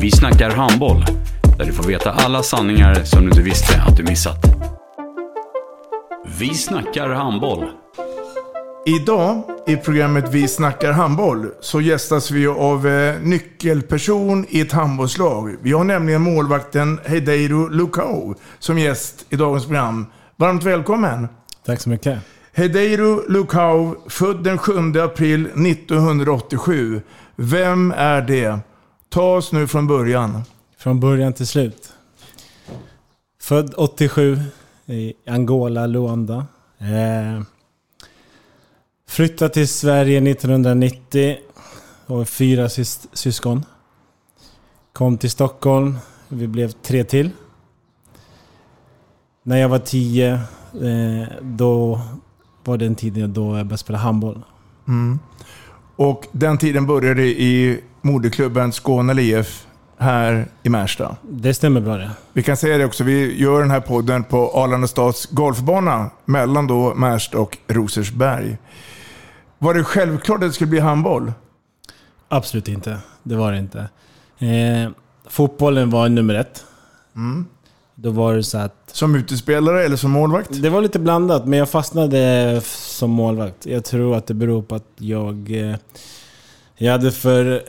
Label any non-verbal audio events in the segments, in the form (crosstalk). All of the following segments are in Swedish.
Vi snackar handboll, där du får veta alla sanningar som du inte visste att du missat. Vi snackar handboll. Idag i programmet Vi snackar handboll så gästas vi av eh, nyckelperson i ett handbollslag. Vi har nämligen målvakten Heideiro Lukau som gäst i dagens program. Varmt välkommen! Tack så mycket. Heideiro Lukau, född den 7 april 1987. Vem är det? Ta oss nu från början. Från början till slut. Född 87 i Angola, Luanda. Eh, flyttade till Sverige 1990 och fyra sys syskon. Kom till Stockholm. Vi blev tre till. När jag var tio, eh, då var den tiden då jag började spela handboll. Mm. Och den tiden började i moderklubben Skåne IF här i Märsta. Det stämmer bra det. Vi kan säga det också, vi gör den här podden på Arlanda stads golfbana mellan då Märsta och Rosersberg. Var det självklart att det skulle bli handboll? Absolut inte. Det var det inte. Eh, fotbollen var nummer ett. Mm. Då var det så att... Som utespelare eller som målvakt? Det var lite blandat, men jag fastnade som målvakt. Jag tror att det beror på att jag... Eh, jag hade för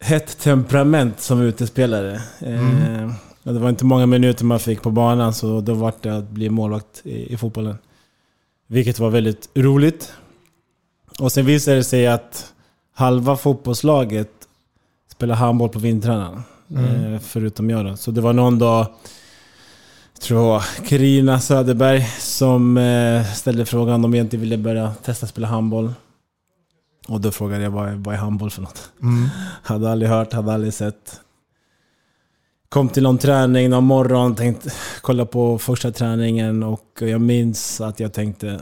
hett temperament som utespelare. Mm. Eh, det var inte många minuter man fick på banan, så då var det att bli målvakt i, i fotbollen. Vilket var väldigt roligt. Och sen visade det sig att halva fotbollslaget spelar handboll på vintrarna. Mm. Eh, förutom jag då. Så det var någon dag, jag tror Karina Söderberg, som eh, ställde frågan om jag inte ville börja testa spela handboll. Och då frågade jag vad är, vad är handboll för något? Mm. (laughs) Hade aldrig hört, hade aldrig sett. Kom till någon träning någon morgon, tänkte kolla på första träningen och jag minns att jag tänkte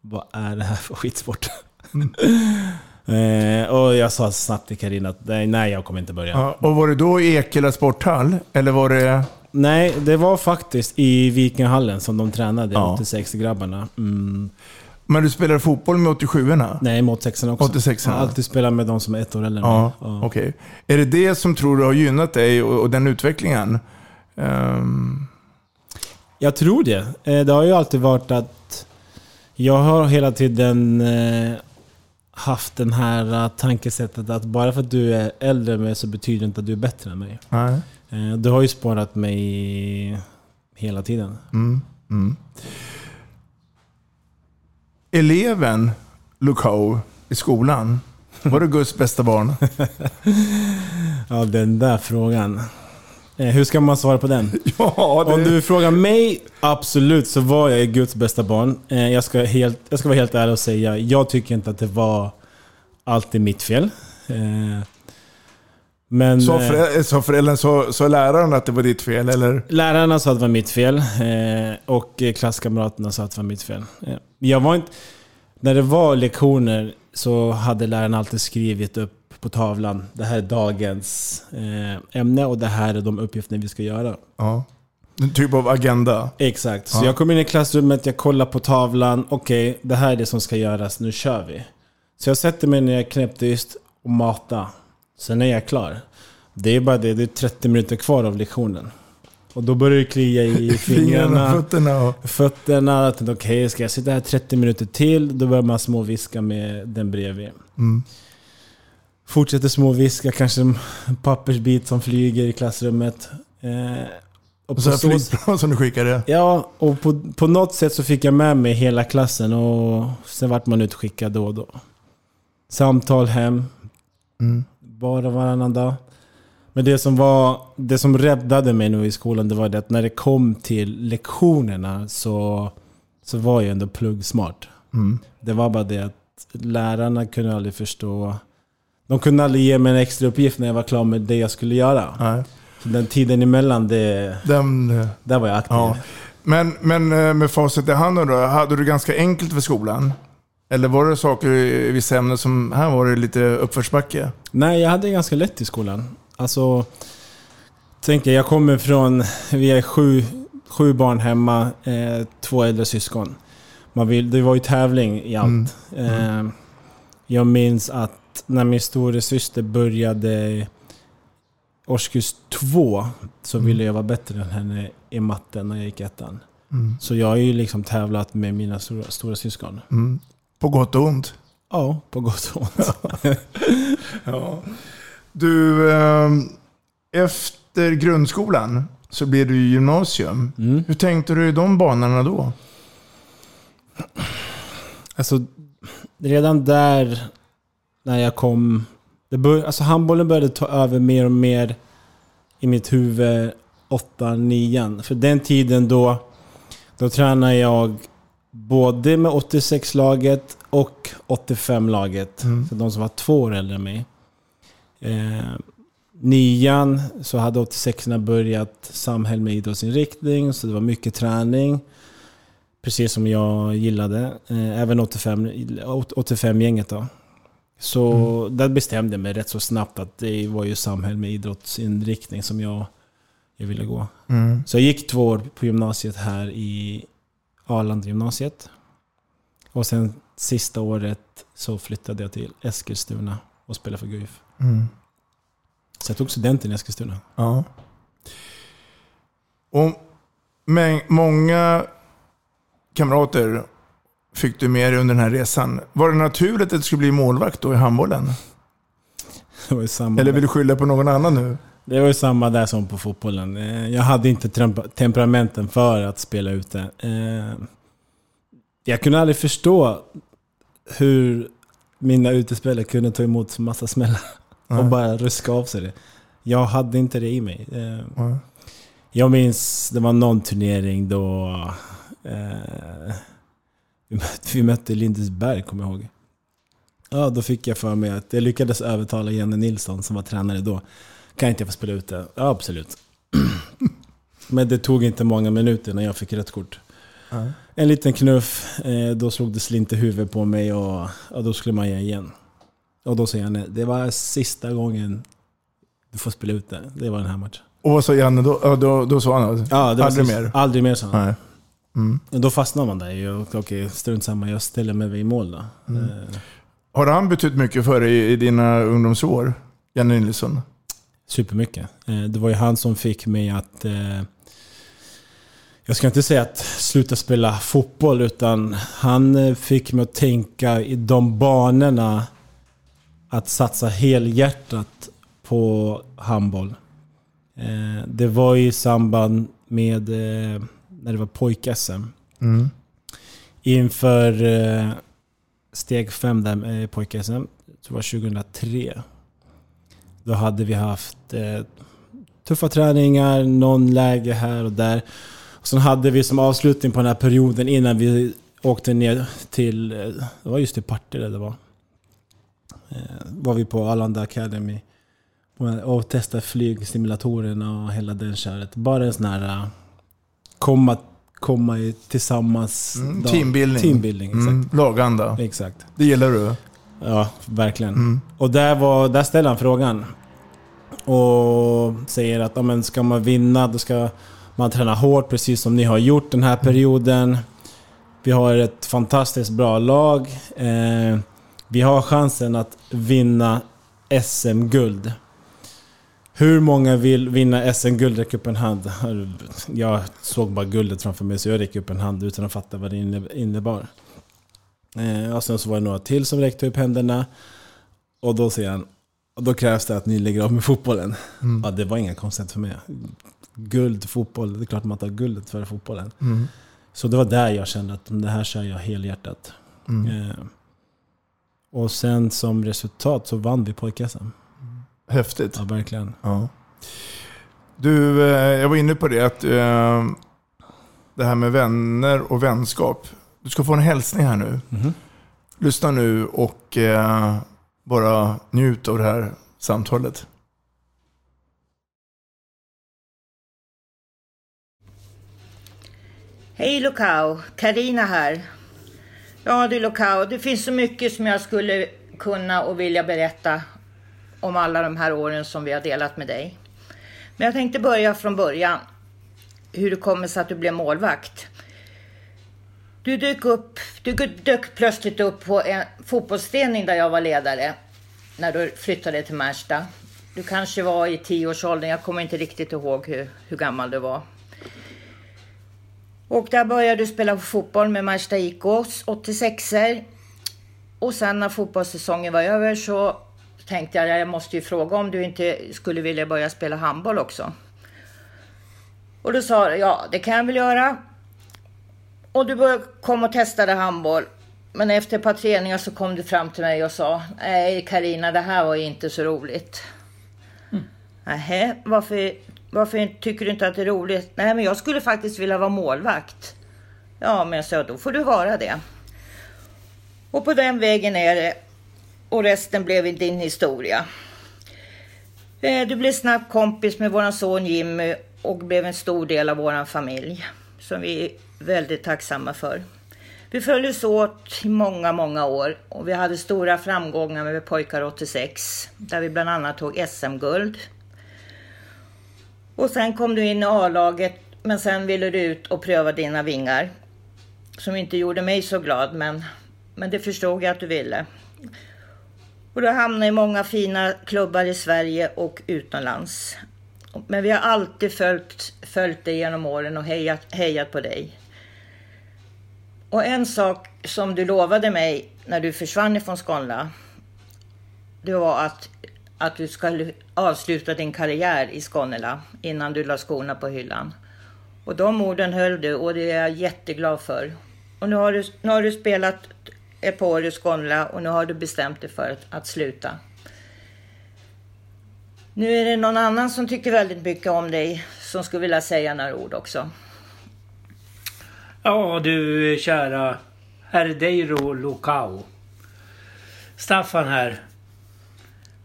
vad är det här för skitsport? (laughs) eh, och jag sa snabbt till Karina att nej, jag kommer inte börja. Ja, och var det då i Ekela sporthall? Eller var det... Nej, det var faktiskt i Vikinghallen som de tränade, Ja. 86-grabbarna. Mm. Men du spelade fotboll med 87orna? Nej, mot 86 också. 86 Jag har alltid spelat med de som är ett år än Ja. Ja. okej. Är det det som tror du har gynnat dig och, och den utvecklingen? Ehm, Jag tror det. Eh, Det har ju alltid varit att jag har hela tiden eh, haft den här eh, tankesättet att bara för att du är äldre än mig så betyder det inte att du är bättre än mig. nej. Du har ju sparat mig hela tiden. Mm, mm. Eleven Lukau i skolan, var det Guds bästa barn? (laughs) Ja, den där frågan. Eh, Hur ska man svara på den? (laughs) ja, Om du frågar mig, absolut så var jag Guds bästa barn. Eh, Jag ska, helt, jag ska vara helt ärlig och säga, jag tycker inte att det var alltid mitt fel. Eh, Men Sa, eh, förä- sa föräldern, sa, sa läraren att det var ditt fel? Eller? lärarna sa att det var mitt fel eh, och eh, klasskamraterna sa att det var mitt fel. Eh, Jag var inte, när det var lektioner så hade läraren alltid skrivit upp på tavlan, det här är dagens eh, ämne och det här är de uppgifter vi ska göra. Ja. En typ av agenda? Exakt. Så Ja. jag kom in i klassrummet, jag kollar på tavlan. Okej, det här är det som ska göras. Nu kör vi. Så jag sätter mig ner, knäpptyst och matar. Sen är jag klar. Det är bara det, det är 30 minuter kvar av lektionen. Och då börjar det klia i (laughs) Fingrarna, fingrarna, fötterna och... fötterna. Okej, ska jag sitta här 30 minuter till? Då börjar man småviska med den bredvid. Mm. Fortsätter småviska, kanske en pappersbit som flyger i klassrummet. Eh, och Och så så- flygplan som du skickade. Ja, och på, på något sätt så fick jag med mig hela klassen och sen vart man utskickad då och då. Samtal hem. Mm. Bara varannan dag. Men det som, var, det som räddade mig nu i skolan det var det att när det kom till lektionerna så, så var jag ändå pluggsmart. Mm. Det var bara det att lärarna kunde aldrig förstå. De kunde aldrig ge mig en extra uppgift när jag var klar med det jag skulle göra. Nej. Så den tiden emellan, det, Den, där var jag aktiv. ja. men, men eh, med facit i handen då, hade du ganska enkelt för skolan? Eller var det saker i vissa ämnen som, här var det lite uppförsbacke? Nej, jag hade ganska lätt i skolan. Alltså, tänk er, jag kommer från, vi är sju, sju barn hemma, eh, två äldre syskon. Man vill, det var ju tävling i allt. Eh, jag minns att när min stora syster började årskurs två så ville jag vara bättre än henne i matten när jag gick ettan. Mm. Så jag har ju liksom tävlat med mina stora, stora syskon. Mm. På gott och ont? Ja, på gott och ont. (laughs) Ja. Du, eh, efter grundskolan så blev du gymnasium. Mm. Hur tänkte du i de banorna då? Alltså, redan där när jag kom... Det bör, alltså handbollen började ta över mer och mer i mitt huvud 8 9 För den tiden då, då tränade jag både med 86-laget och 85-laget. Så de som var två år äldre än mig. Eh, nian så hade 86orna börjat Samhäll med idrottsinriktning, så det var mycket träning. Precis som jag gillade. Eh, även 85 85-gänget då. Så där bestämde jag mig rätt så snabbt att det var ju Samhäll med idrottsinriktning som jag, jag ville gå. Mm. Så jag gick två år på gymnasiet här i Arlanda gymnasiet. Och sen sista året så flyttade jag till Eskilstuna och spelade för Guif. Mm. Så jag tog studenten i Eskilstuna. Ja. Och mäng- många kamrater fick du med dig under den här resan. Var det naturligt att du skulle bli målvakt då i handbollen? (laughs) Eller vill du skylla på någon annan nu? Det var ju samma där som på fotbollen. Eh, Jag hade inte temp- temperamenten för att spela ute. Eh, Jag kunde aldrig förstå hur mina utespelare kunde ta emot massa smällar och Nej. bara ruska av sig det. Jag hade inte det i mig. Eh, Ja. Jag minns, det var någon turnering då eh, vi, mötte, vi mötte Lindesberg, kommer jag ihåg. Ja, då fick jag för mig att jag lyckades övertala Jenny Nilsson som var tränare då. Kan inte jag få spela ute? Ja, absolut. (clears throat) Men det tog inte många minuter när jag fick rätt kort. Ja. En liten knuff, eh, då slog det slint i huvudet på mig och, och då skulle man ge igen. Och då jag nej, det var sista gången du får spela ute. Det var den här matchen. Och vad sa Janne då? Ja, då, då sa han Ja, det var aldrig mer? Aldrig mer sa han. Nej. Mm. Då fastnar man där Okej, strunt samma, jag ställer mig vid mål då. Mm. Eh, Har han betytt mycket för dig i, i dina ungdomsår? Janne Nilsson? Supermycket. Eh, Det var ju han som fick mig att... eh, Jag ska inte säga att sluta spela fotboll, utan han eh, fick mig att tänka i de banorna att satsa helhjärtat på handboll. Det var i samband med när det var pojk-SM. Mm. Inför steg fem där med pojk-SM, det var 2003. Då hade vi haft eh, tuffa träningar, någon läge här och där. Och sen hade vi som avslutning på den här perioden innan vi åkte ner till, eh, det var just i Partille det var. Eh, var vi på Arlanda Academy och testade flygsimulatorerna och hela den köret. Bara en sån här eh, komma, komma tillsammans. Mm, teambuilding. Teambuilding, exakt. Mm. Laganda. Exakt. Det gillar du? Ja, verkligen. Mm. Och där, var, där ställde han frågan. Och säger att ja, men ska man vinna då ska man träna hårt precis som ni har gjort den här perioden. Vi har ett fantastiskt bra lag. Eh, vi har chansen att vinna SM-guld. Hur många vill vinna SM-guld? Räck upp en hand. Jag såg bara guldet framför mig så jag räckte upp en hand utan att fatta vad det inne- innebar. Eh, och sen så var det några till som räckte upp händerna. Och då säger han Och då krävs det att ni lägger av med fotbollen. Ja, det var inga konstigt för mig. Guld, fotboll, det är klart man tar guldet före fotbollen. Mm. Så det var där jag kände att det här kör jag helhjärtat. Mm. Eh, och sen som resultat så vann vi pojk-SM. Häftigt. Ja, verkligen. Ja. Du, eh, jag var inne på det att eh, det här med vänner och vänskap. Du ska få en hälsning här nu. Mhm. Lyssna nu och eh, bara njut av det här samtalet. Hej Lokau, Karina här. Ja du Lokau, det finns så mycket som jag skulle kunna och vilja berätta om alla de här åren som vi har delat med dig. Men jag tänkte börja från början. Hur det kommer sig att du blev målvakt. Du dök, upp, du dök plötsligt upp på en fotbollsträning där jag var ledare. När du flyttade till Märsta. Du kanske var i tioårsåldern, jag kommer inte riktigt ihåg hur, hur gammal du var. Och där började du spela fotboll med Märsta IKs 86 er Och sen när fotbollssäsongen var över så tänkte jag jag måste ju fråga om du inte skulle vilja börja spela handboll också. Och då sa du ja, det kan jag väl göra. Och du bör- kom och testade handboll. Men efter ett par träningar så kom du fram till mig och sa Nej Karina, det här var ju inte så roligt. Nähä, varför, varför tycker du inte att det är roligt? Nej, men jag skulle faktiskt vilja vara målvakt. Ja, men jag sa, då får du vara det. Och på den vägen är det. Och resten blev din historia. Eh, Du blev snabbt kompis med våran son Jimmy och blev en stor del av våran familj. Som vi väldigt tacksamma för. Vi följdes åt i många, många år och vi hade stora framgångar med pojkar 86. Där vi bland annat tog SM-guld. Och sen kom du in i A-laget men sen ville du ut och pröva dina vingar. Som inte gjorde mig så glad men, men det förstod jag att du ville. Och du hamnade i många fina klubbar i Sverige och utomlands. Men vi har alltid följt, följt dig genom åren och hejat, hejat på dig. Och en sak som du lovade mig när du försvann ifrån Skånla. Det var att, att du skulle avsluta din karriär i Skånela innan du la skorna på hyllan. Och de orden höll du och det är jag jätteglad för. Och nu har du, nu har du spelat ett par år i Skånela och nu har du bestämt dig för att, att sluta. Nu är det någon annan som tycker väldigt mycket om dig som skulle vilja säga några ord också. Ja du kära Herdeiro Lokao. Staffan här.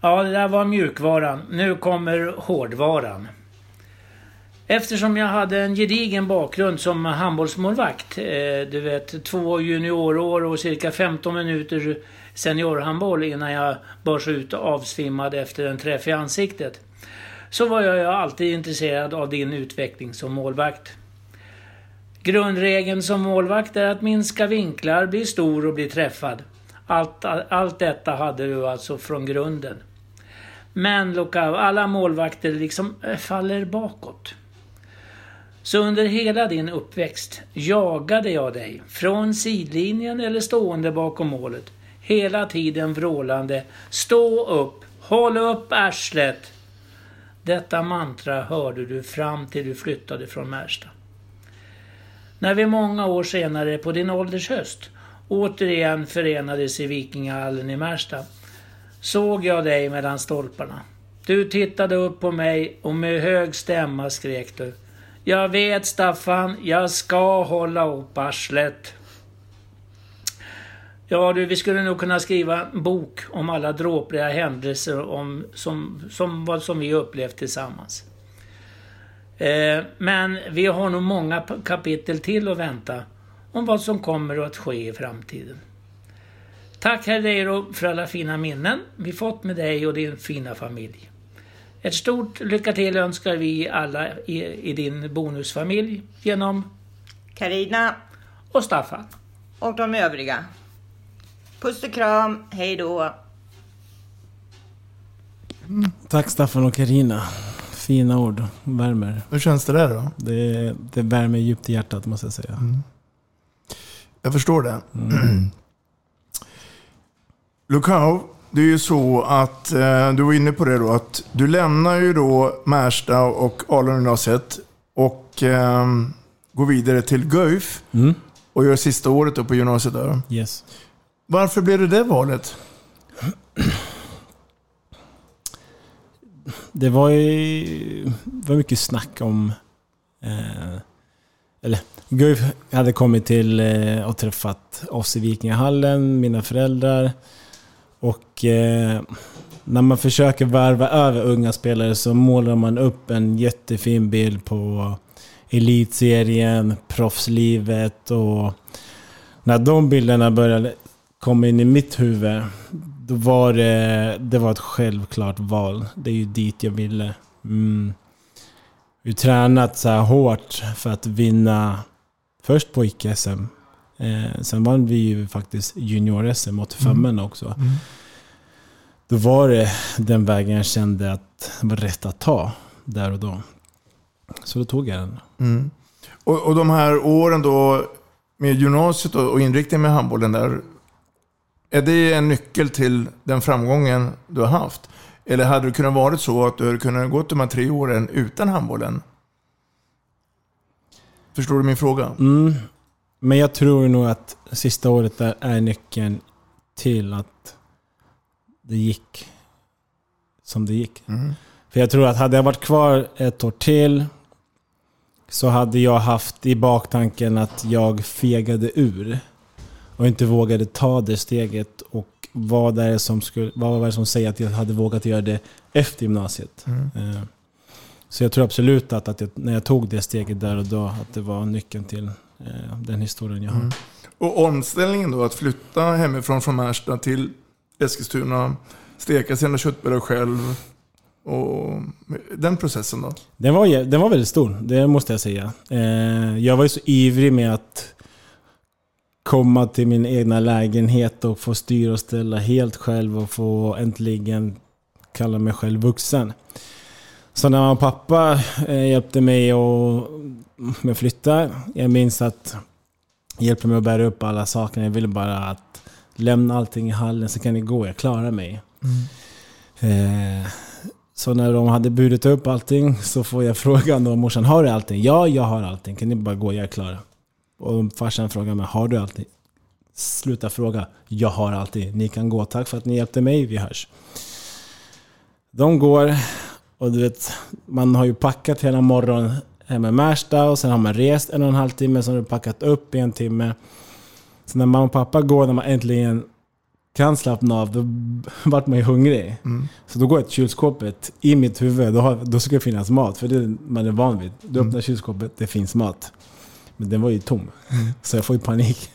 Ja, det där var mjukvaran. Nu kommer hårdvaran. Eftersom jag hade en gedigen bakgrund som handbollsmålvakt, eh, du vet två juniorår och cirka 15 minuter seniorhandboll innan jag bars ut avsvimmad efter en träff i ansiktet, så var jag ju alltid intresserad av din utveckling som målvakt. Grundregeln som målvakt är att minska vinklar, bli stor och bli träffad. Allt, allt detta hade du alltså från grunden. Men Lukav, alla målvakter liksom eh, faller bakåt. Så under hela din uppväxt jagade jag dig från sidlinjen eller stående bakom målet. Hela tiden vrålande Stå upp! Håll upp arslet! Detta mantra hörde du fram till du flyttade från Märsta. När vi många år senare på din ålders höst återigen förenades i Vikingahallen i Märsta såg jag dig mellan stolparna. Du tittade upp på mig och med hög stämma skrek du. Jag vet Staffan, jag ska hålla upp arslet. Ja du, vi skulle nog kunna skriva en bok om alla dråpliga händelser om, som, som, vad som vi upplevt tillsammans. Eh, men vi har nog många kapitel till att vänta om vad som kommer att ske i framtiden. Tack Herreiro för alla fina minnen vi fått med dig och din fina familj. Ett stort lycka till önskar vi alla i, i din bonusfamilj genom Karina och Staffan. och de övriga. Puss och kram, hej då. Tack Staffan och Karina. Fina ord. Värmer. Hur känns det där då? Det, det värmer djupt i hjärtat måste jag säga. Jag förstår det. (clears throat) Lukau, det är ju så att, eh, du var inne på det då, att du lämnar ju då Märsta och Alungymnasiet och eh, går vidare till Guif Mm. och gör sista året på gymnasiet där. Yes. Varför blev det det valet? Det var ju var mycket snack om... Eh, eller, Guif hade kommit till eh, och träffat oss i Vikingahallen, mina föräldrar. Och eh, när man försöker värva över unga spelare så målar man upp en jättefin bild på elitserien, proffslivet och när de bilderna började komma in i mitt huvud då var det, det var ett självklart val. Det är ju dit jag ville. Mm. Vi tränat så här hårt för att vinna först på icke-SM. Eh, sen vann vi ju faktiskt junior-SM 85 Mm. också. Mm. Då var det den vägen jag kände att det var rätt att ta där och då. Så då tog jag den. Mm. Och, och de här åren då med gymnasiet och, och inriktningen med handbollen där. Är det en nyckel till den framgången du har haft? Eller hade det kunnat vara så att du hade kunnat gå de här tre åren utan handbollen? Förstår du min fråga? Mm. Men jag tror nog att sista året där är nyckeln till att det gick som det gick. Mm. För jag tror att hade jag varit kvar ett år till så hade jag haft i baktanken att jag fegade ur och inte vågade ta det steget. Och vad är det som, skulle, vad var det som säger att jag hade vågat göra det efter gymnasiet? Mm. Eh, Så jag tror absolut att, att jag, när jag tog det steget där och då, att det var nyckeln till eh, den historien jag har. Mm. Och omställningen då, att flytta hemifrån från Märsta till Eskilstuna, steka sina köttbullar själv. Och den processen då? Den var, den var väldigt stor, det måste jag säga. Eh, jag var ju så ivrig med att komma till min egna lägenhet och få styra och ställa helt själv och få äntligen kalla mig själv vuxen. Så när mamma och pappa eh, hjälpte mig och med att flytta, jag minns att hjälpte mig att bära upp alla sakerna. Jag ville bara att lämna allting i hallen så kan ni gå, jag klarar mig. Eh, så när de hade burit upp allting så får jag (laughs) frågan då morsan, har du allting? Ja, jag har allting. Kan ni bara gå, jag är klar. Och farsan frågar mig, har du allting? Sluta fråga, jag har allting. Ni kan gå, tack för att ni hjälpte mig, vi hörs. De går och du vet, man har ju packat hela morgonen hemma i Märsta och sen har man rest en och en halv timme, sen har du packat upp i en timme. Så när mamma och pappa går, när man äntligen kan slappna av, då (laughs) vart man ju hungrig. Mm. Så då går jag till kylskåpet i mitt huvud, då, har, då ska det finnas mat. För det är man är van vid. Du öppnar kylskåpet, det finns mat. Men den var ju tom. (laughs) Så jag får ju panik.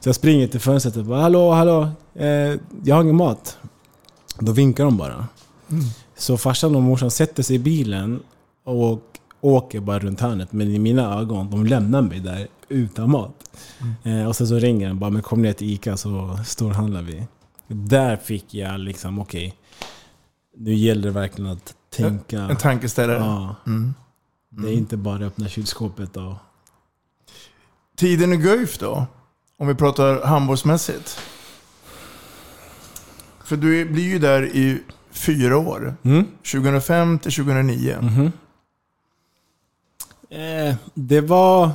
Så jag springer till fönstret och bara Hallå, hallå, eh, jag har ingen mat. Då vinkar de bara. Mm. Så farsan och morsan sätter sig i bilen och åker bara runt hörnet. Men i mina ögon, de lämnar mig där utan mat. Eh, och sen så ringer den bara, men kom ner till Ica så storhandlar vi. Där fick jag liksom, okej. nu gäller det verkligen att tänka. En tankeställare. Ja. Mm. Det är inte bara att öppna kylskåpet och... Tiden i Guif då? Om vi pratar handbollsmässigt. För du blir ju där i fyra år. Mm. 2005 till 2009. Mhm. Eh, det var...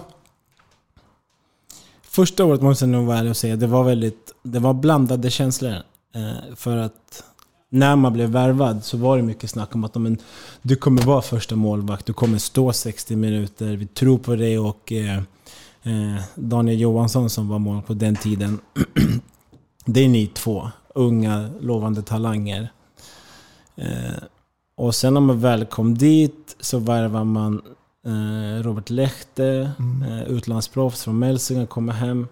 Första året måste jag nog vara ärlig och säga, det var väldigt... Det var blandade känslor. Eh, för att när man blev värvad så var det mycket snack om att men, du kommer vara första målvakt, du kommer stå 60 minuter, vi tror på dig och eh, Daniel Johansson som var mål på den tiden. (clears throat) det är ni två unga lovande talanger. Eh, och sen när man väl kom dit så värvar man eh, Robert Lechte, eh, utlandsproffs från Mälsinga, kommer hem.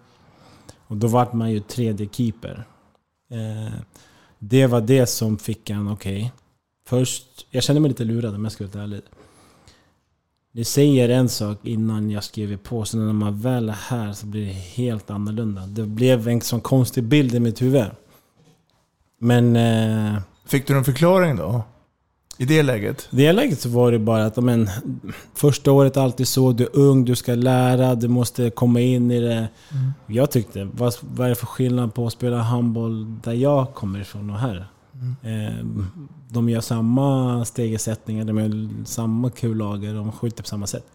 Och då vart man ju tredje keeper. Eh, det var det som fick en, okej. Först, jag kände mig lite lurad om jag ska vara ärlig. Ni säger en sak innan jag skriver på, så när man väl är här så blir det helt annorlunda. Det blev en sån konstig bild i mitt huvud. Men... Eh, Fick du en förklaring då? I det läget? I det läget så var det bara att men, första året är alltid så, du är ung, du ska lära, du måste komma in i det. Mm. Jag tyckte, vad, vad är det för skillnad på att spela handboll där jag kommer ifrån och här? Eh, de gör samma stegersättningar, de gör samma kullager, de skjuter på samma sätt.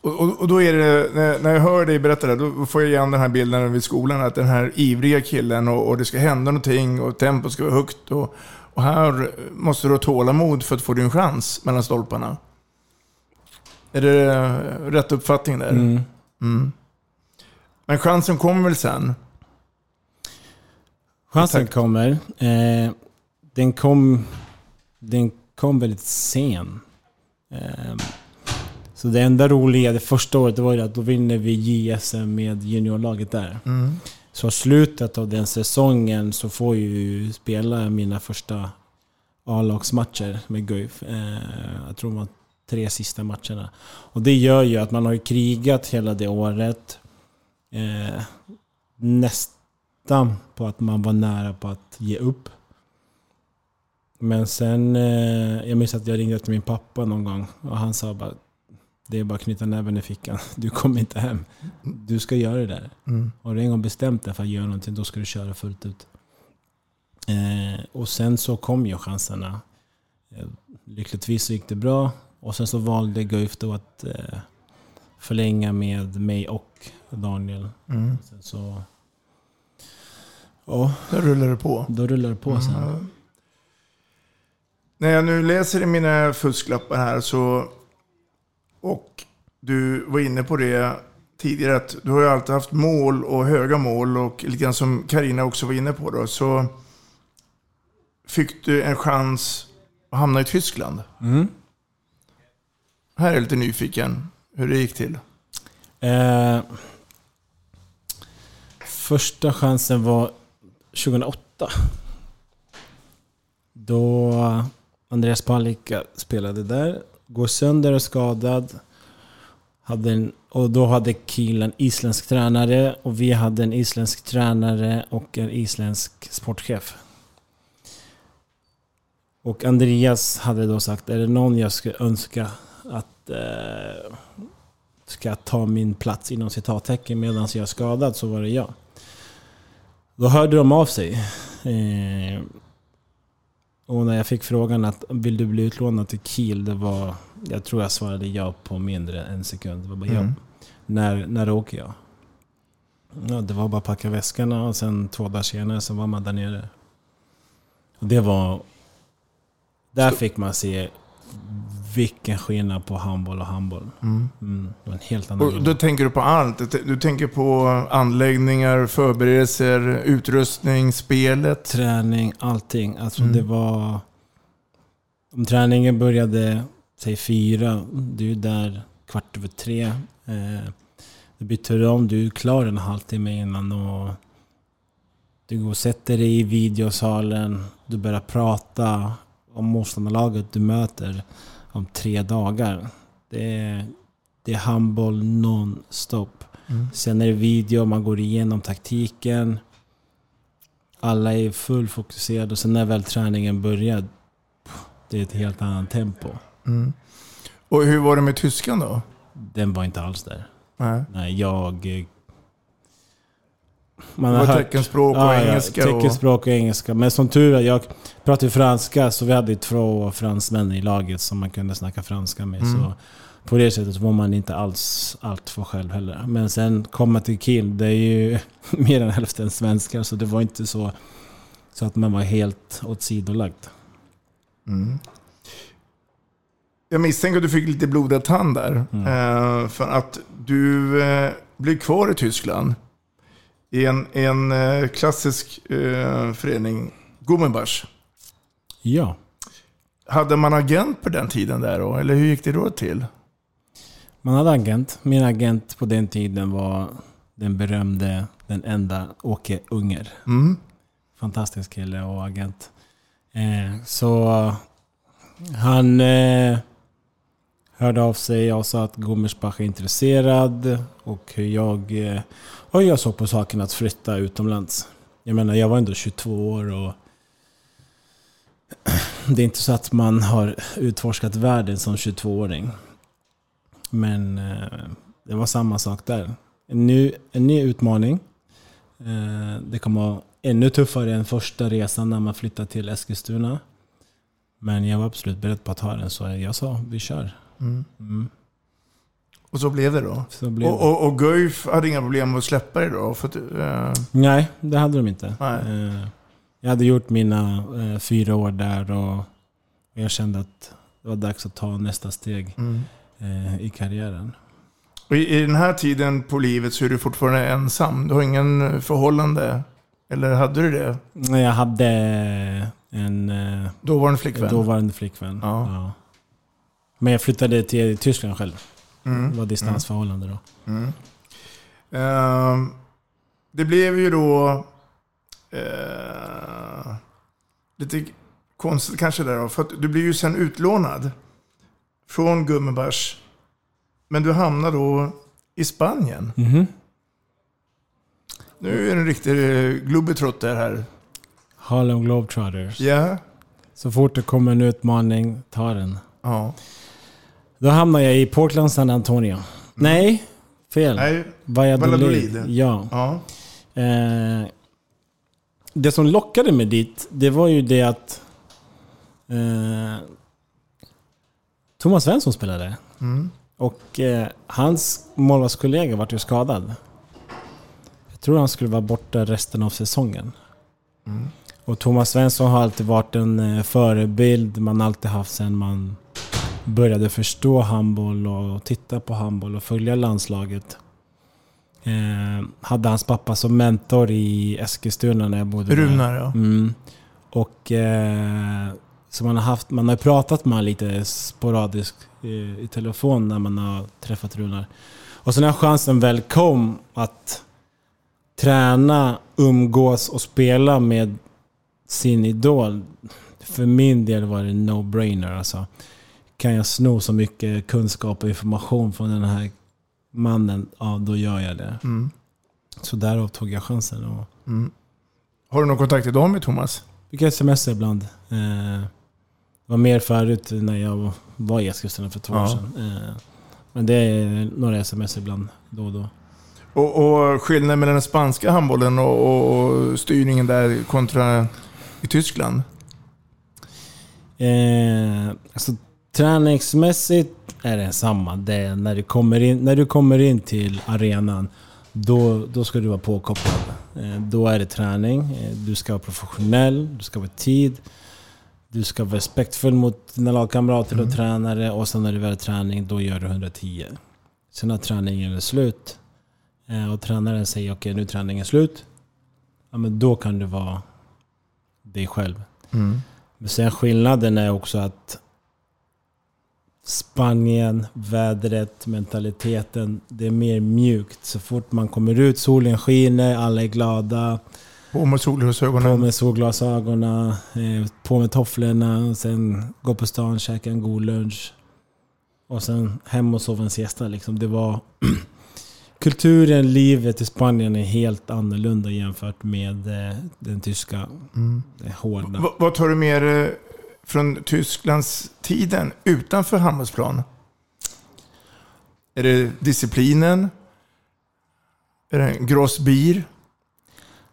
Och, och, och då är det, när, när jag hör dig berätta det, då får jag igen den här bilden vid skolan, att den här ivriga killen och, och det ska hända någonting och tempot ska vara högt. Och, och här måste du ha tålamod för att få din chans mellan stolparna. Är det rätt uppfattning där? Mm. Mm. Men chansen kommer väl sen? Chansen kommer. Eh, den, kom, den kom väldigt sen. Eh, så det enda roliga det första året det var ju att då vinner vi JSM med juniorlaget där. Mm. Så slutet av den säsongen så får jag ju spela mina första A-lagsmatcher med Guif. Eh, jag tror det var tre sista matcherna. Och det gör ju att man har ju krigat hela det året. Eh, nästan på att man var nära på att ge upp. Men sen, eh, jag minns att jag ringde till min pappa någon gång och han sa bara det är bara att knyta näven i fickan. Du kommer inte hem. Du ska göra det där. Mm. Har du en gång bestämt dig för att göra någonting, då ska du köra fullt ut. Eh, och sen så kom ju chanserna. Eh, lyckligtvis så gick det bra. Och sen så valde Guif då att eh, förlänga med mig och Daniel. Mm. Sen så... Ja. Då rullar det på. Då rullar det på sen. Mm. När jag nu läser i mina fusklappar här så... Och du var inne på det tidigare att du har ju alltid haft mål och höga mål och lite grann som Karina också var inne på då. Så fick du en chans att hamna i Tyskland. Mm. Här är jag lite nyfiken hur det gick till. Eh, första chansen var 2008. Då Andreas Palicka spelade där. Går sönder och skadad. Hade en, och då hade Kiel en isländsk tränare och vi hade en isländsk tränare och en isländsk sportchef. Och Andreas hade då sagt, är det någon jag skulle önska att eh, ska ta min plats inom citattecken medan jag är skadad så var det jag. Då hörde de av sig. Eh, och när jag fick frågan att vill du bli utlånad till Kiel, det var... Jag tror jag svarade ja på mindre än en sekund. Det var bara ja. Mm. När, när åker jag? Ja, det var bara att packa väskorna och sen två dagar senare så var man där nere. Och det var... Där fick man se vilken skillnad på handboll och handboll. Mm. Mm, en helt annan Och då tänker du på allt. Du tänker på anläggningar, förberedelser, utrustning, spelet. Träning, allting. Alltså Mm. det var... Om träningen började, säg fyra, du är där kvart över tre. Eh, du byter om, du är klar en halvtimme innan och du går och sätter dig i videosalen. Du börjar prata om motståndarlaget du möter om tre dagar. Det är, det är handboll non-stop. Mm. Sen är det video, man går igenom taktiken. Alla är full fokuserade och sen när väl träningen börjar, det är ett helt annat tempo. Mm. Och hur var det med tyskan då? Den var inte alls där. Nej. Nej, jag... Det var teckenspråk och engelska och- teckenspråk och engelska. Men som tur är, jag pratar ju franska så vi hade ju två fransmän i laget som man kunde snacka franska med. Mm. Så på det sättet var man inte alls allt för själv heller. Men sen komma till Kiel, det är ju (laughs) mer än hälften svenskar så det var inte så, så att man var helt åtsidolagd. Mm. Jag misstänker att du fick lite blodad tand där. Mm. Eh, för att du eh, blev kvar i Tyskland. I en, en eh, klassisk eh, förening, Gummenbach. Ja. Hade man agent på den tiden där då? Eller hur gick det då till? Man hade agent. Min agent på den tiden var den berömde, den enda Åke Unger. Mm. Fantastisk kille och agent. Eh, så han eh, hörde av sig och sa att Gummersbach är intresserad och hur jag, eh, och jag såg på saken att flytta utomlands. Jag menar, jag var ändå 22 år och (clears throat) det är inte så att man har utforskat världen som 22-åring. Men eh, det var samma sak där. En ny, en ny utmaning. Eh, det kommer vara ännu tuffare än första resan när man flyttade till Eskilstuna. Men jag var absolut beredd på att ta den, så jag sa vi kör. Mm. Mm. Och så blev det då? Blev och, och, och Guif hade inga problem med att släppa det då? För att, eh, Nej, det hade de inte. Eh, Jag hade gjort mina eh, fyra år där och jag kände att det var dags att ta nästa steg Mm. eh, i karriären. och i, I den här tiden på livet så är du fortfarande ensam. Du har ingen förhållande? Eller hade du det? Nej, Jag hade en eh, Dåvarande flickvän? dåvarande flickvän. Ja. Ja. Men jag flyttade till Tyskland själv. Mm. Det var distansförhållande då. Mm. Ehm, det blev ju då eh, lite konstigt kanske där då. För du blev ju sen utlånad från Gummibärs. Men du hamnade då i Spanien. Mhm. Nu är det en riktig eh, globetrotter här. Harlem Globetrotters. Ja. Så fort det kommer en utmaning, ta den. Ja. Då hamnar jag i Portland, San Antonio. Nej, fel. Nej, Valladolid. Valladolid. Ja. Ja. Eh, det som lockade mig dit, det var ju det att eh, Thomas Svensson spelade. Mm. Och eh, hans målvaktskollega vart ju skadad. Jag tror han skulle vara borta resten av säsongen. Mm. Och Thomas Svensson har alltid varit en eh, förebild man alltid haft sen man började förstå handboll och titta på handboll och följa landslaget. Eh, hade hans pappa som mentor i Eskilstuna när jag bodde Runar, där. ja. Mm. Och eh, så man har, haft, man har pratat med honom lite sporadiskt i, i telefon när man har träffat Runar. Och sen när chansen väl kom att träna, umgås och spela med sin idol. För min del var det no-brainer. Alltså. Kan jag sno så mycket kunskap och information från den här mannen, ja då gör jag det. Mm. Så därav tog jag chansen. Och Mm. Har du någon kontakt idag med Thomas? fick sms ibland. Eh, var mer förut när jag var i Eskilstuna för två Ja. år sedan. Eh, men det är några sms ibland då och då. Och, och skillnaden mellan den spanska handbollen och, och, och styrningen där kontra i Tyskland? Eh, alltså, träningsmässigt är det samma. Det är när, du kommer in, när du kommer in till arenan, då, då ska du vara påkopplad. Eh, då är det träning. Eh, du ska vara professionell, du ska vara i tid. Du ska vara respektfull mot dina lagkamrater och tränare. Och sen när du väl är träning, då gör du 110. Sen när träningen är slut eh, och tränaren säger okej, nu är träningen slut. Ja, men då kan du vara dig själv. Mm. Men sen skillnaden är också att Spanien, vädret, mentaliteten. Det är mer mjukt. Så fort man kommer ut, solen skiner, alla är glada. På med solglasögonen. På med solglasögonen, eh, på med tofflorna. och Sen gå på stan, käka en god lunch. Och sen hem och sova en siesta. Liksom. Det var... (clears throat) Kulturen, livet i Spanien är helt annorlunda jämfört med eh, den tyska. Mm. Det hårda. V- vad tar du med dig från Tysklands tiden utanför handbollsplan? Är det disciplinen? Är det gross bier?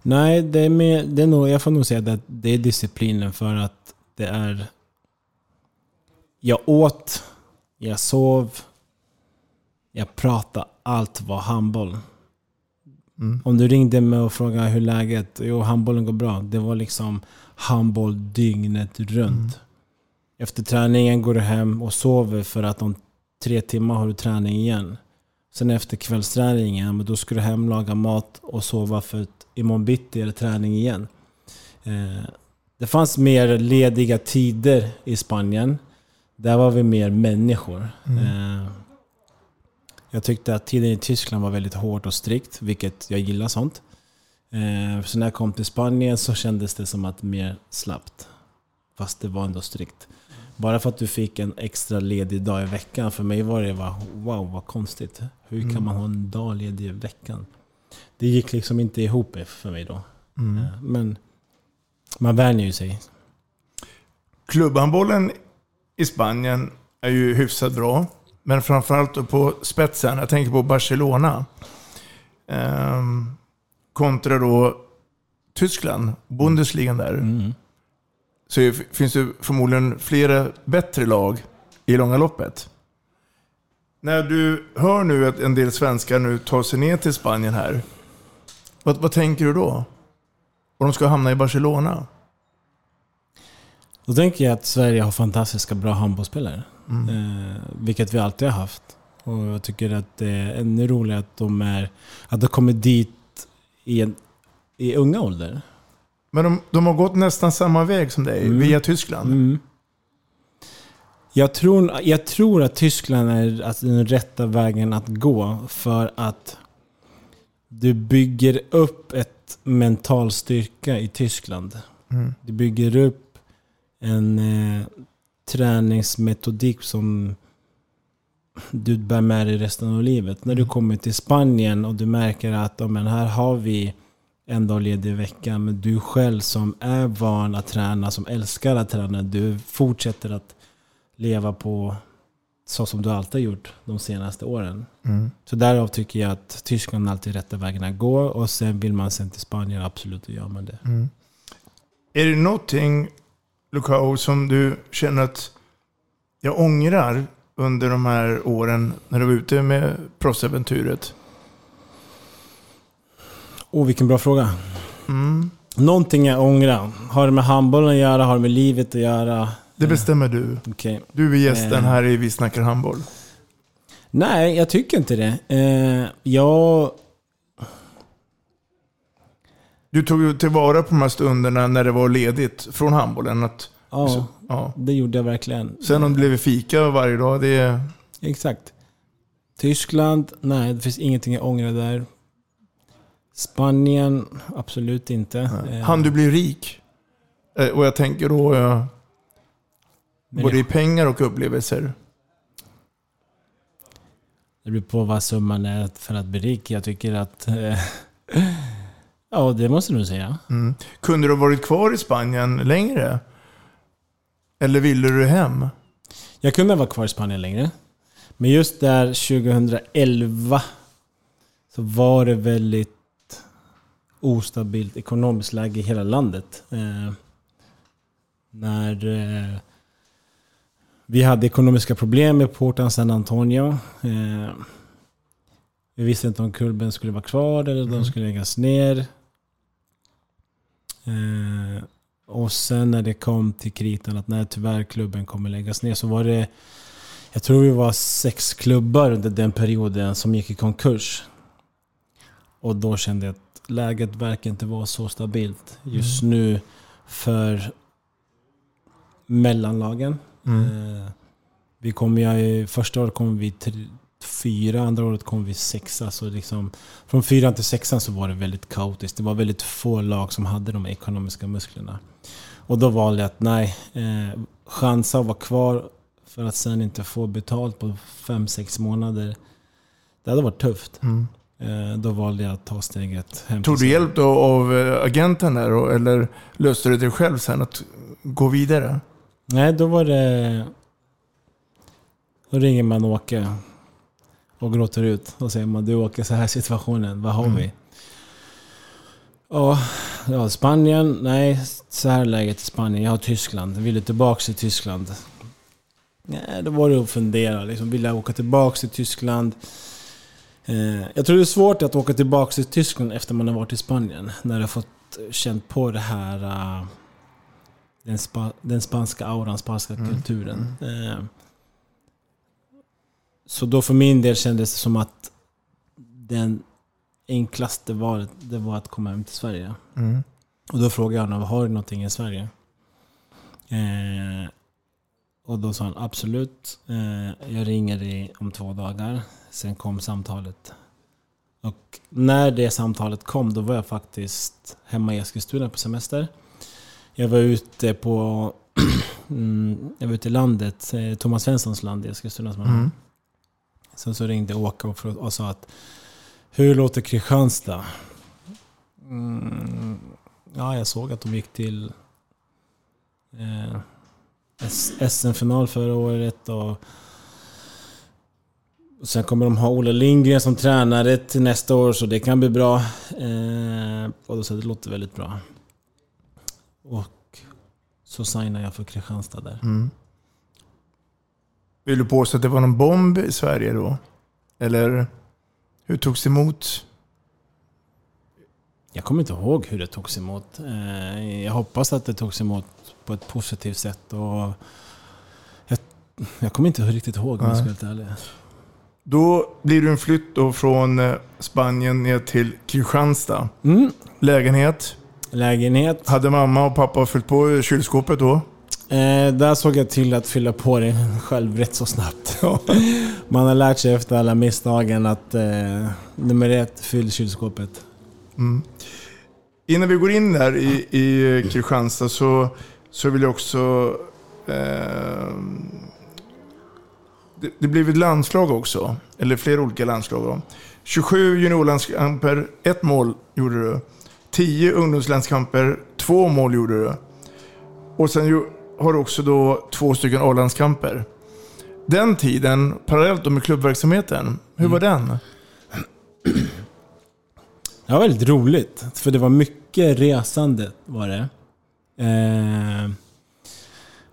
Nej, det är mer, det är nog, jag får nog säga att det är disciplinen för att det är... Jag åt, jag sov, jag pratade, allt var handboll. Mm. Om du ringde mig och frågade hur läget Jo, handbollen går bra. Det var liksom handboll dygnet runt. Efter träningen går du hem och sover för att om tre timmar har du träning igen. Sen efter kvällsträningen, då ska du hem, laga mat och sova för att imorgon bitti är det träning igen. Eh, det fanns mer lediga tider i Spanien. Där var vi mer människor. Mm. Eh, jag tyckte att tiden i Tyskland var väldigt hårt och strikt, vilket jag gillar sånt. Eh, så när jag kom till Spanien så kändes det som att mer slappt. Fast det var ändå strikt. Bara för att du fick en extra ledig dag i veckan, för mig var det bara wow vad konstigt. Hur kan Mm. man ha en dag ledig i veckan? Det gick liksom inte ihop för mig då. Mm. Eh, Men man vänjer ju sig. klubbhandbollen i Spanien är ju hyfsat bra. Men framförallt på spetsen, jag tänker på Barcelona. Ehm, kontra då Tyskland, Bundesligan där. Mm. Så finns det förmodligen flera bättre lag i långa loppet. När du hör nu att en del svenskar nu tar sig ner till Spanien här. Vad, vad tänker du då? Och de ska hamna i Barcelona? Då tänker jag att Sverige har fantastiska bra handbollsspelare. Mm. Eh, vilket vi alltid har haft. Och jag tycker att det är ännu roligare att de, är, att de kommer dit i, en, i unga ålder. Men de, de har gått nästan samma väg som dig, Mm. via Tyskland. Mm. Jag, tror, jag tror att Tyskland är alltså den rätta vägen att gå för att du bygger upp ett mental styrka i Tyskland. Mm. Du bygger upp en eh, träningsmetodik som du bär med dig resten av livet. När du kommer till Spanien och du märker att ja, men här har vi en dag ledig i veckan, men du själv som är van att träna, som älskar att träna, du fortsätter att leva på så som du alltid har gjort de senaste åren. Mm. Så därav tycker jag att Tyskland alltid är rätta vägen att gå och sen vill man sen till Spanien, absolut, då gör man det. Mm. Är det någonting, Lukao, som du känner att jag ångrar under de här åren när du var ute med proffsäventyret? Åh, vilken bra fråga. Mm. Någonting jag ångrar. Har det med handbollen att göra? Har det med livet att göra? Det bestämmer du. Okej. Du är gästen Eh. här i Vi snackar handboll. Nej, jag tycker inte det. Eh, jag... Du tog ju tillvara på de här stunderna när det var ledigt från handbollen. Att, Ja, så, ja. det gjorde jag verkligen. Sen om det blev fika varje dag, det. Exakt. Tyskland, nej det finns ingenting jag ångrar där. Spanien, absolut inte. Eh, Han du bli rik? Eh, Och jag tänker då eh, Men både i pengar och upplevelser. Det beror på vad summan är för att bli rik. Jag tycker att... (laughs) Ja, det måste du säga. Mm. Kunde du ha varit kvar i Spanien längre? Eller ville du hem? Jag kunde vara kvar i Spanien längre. Men just där 2011 så var det väldigt ostabilt ekonomiskt läge i hela landet. Eh, när eh, vi hade ekonomiska problem med porten San Antonio. Eh, vi visste inte om klubben skulle vara kvar eller de skulle läggas ner. Och sen när det kom till kritan att nej, tyvärr klubben kommer läggas ner så var det jag tror vi var sex klubbar under den perioden som gick i konkurs. Och då kände jag att läget verkar inte vara så stabilt just nu för mellanlagen. Mm. Eh, vi kom ju, första året kom vi till fyra, andra året kom vi sexa. Så liksom, från fyran till sexan så var det väldigt kaotiskt. Det var väldigt få lag som hade de ekonomiska musklerna. Och då valde jag att nej, eh, chansa att vara kvar för att sen inte få betalt på fem sex månader. Det hade varit tufft. Mm. Eh, då valde jag att ta steget hem Tog du hjälp då av eh, agenten där? Eller löste du det själv sen att gå vidare? Nej, då var det... Då ringer man Åke och gråter ut och säger man du Åke, så här är situationen, vad har Mm. vi? Ja, ja, Spanien, nej, så här är läget i Spanien. Jag har Tyskland, vill du tillbaka till Tyskland? Nej, då var det att fundera. Liksom, vill jag åka tillbaka till Tyskland? Eh, jag tror det är svårt att åka tillbaka till Tyskland efter man har varit i Spanien. När har fått känt på det här... eh, den, spa, den spanska auran, spanska Mm. kulturen. Eh, så då för min del kändes det som att den enklaste valet det var att komma hem till Sverige. Mm. Och då frågade jag honom, har du någonting i Sverige? Eh, och då sa han absolut, eh, jag ringer dig om två dagar. Sen kom samtalet. Och när det samtalet kom, då var jag faktiskt hemma i Eskilstuna på semester. Jag var ute på (clears throat) mm, jag var ute i landet, eh, Thomas Svenssons land i Eskilstuna. Mm. Sen så ringde Åke och, och sa att Hur låter Kristianstad? Ja, jag såg att de gick till eh, SM-final förra året och... och Sen kommer de ha Olle Lindgren som tränare till nästa år, så det kan bli bra. Eh, och så det låter väldigt bra. Och så signar jag för Kristianstad där. Mm. Vill du påstå att det var någon bomb i Sverige då? Eller hur togs det emot? Jag kommer inte ihåg hur det togs emot. Eh, Jag hoppas att det togs emot på ett positivt sätt. Och jag, jag kommer inte riktigt ihåg om jag ska vara ärlig. Då blir du en flytt då från eh, Spanien ner till Kristianstad. Mm. Lägenhet. Lägenhet. Hade mamma och pappa fyllt på kylskåpet då? Eh, där såg jag till att fylla på det själv rätt så snabbt. Man har lärt sig efter alla misstagen att eh, nummer ett, fyll kylskåpet. Mm. Innan vi går in där i, i Kristianstad så, så vill jag också... Eh, det, det blev ett landslag också. Eller flera olika landslag. Då. 27 juniorlandskamper, ett mål gjorde du. 10 ungdomslandskamper, två mål gjorde du. Och sen ju, har du också då två stycken A-landskamper. Den tiden, parallellt med klubbverksamheten, hur var den? Det var väldigt roligt, för det var mycket resande var det. Eh,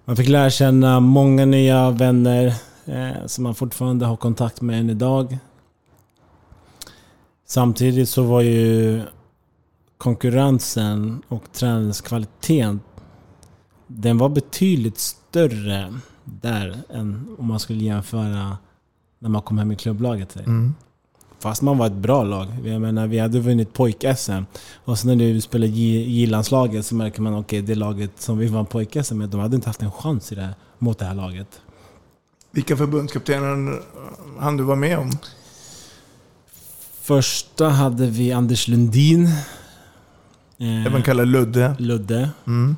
man fick lära känna många nya vänner eh, som man fortfarande har kontakt med än idag. Samtidigt så var ju konkurrensen och träningskvaliteten den var betydligt större där än om man skulle jämföra när man kom hem i klubblaget. Mm. Fast man var ett bra lag. Jag menar, vi hade vunnit pojk-SM. Och sen när du spelar J- J-landslaget så märker man att okay, det laget som vi vann pojk-SM med, de hade inte haft en chans i det här, mot det här laget. Vilka förbundskaptener hann du vara med om? Första hade vi Anders Lundin. Eh, Även kallad Ludde. Ludde. Mm.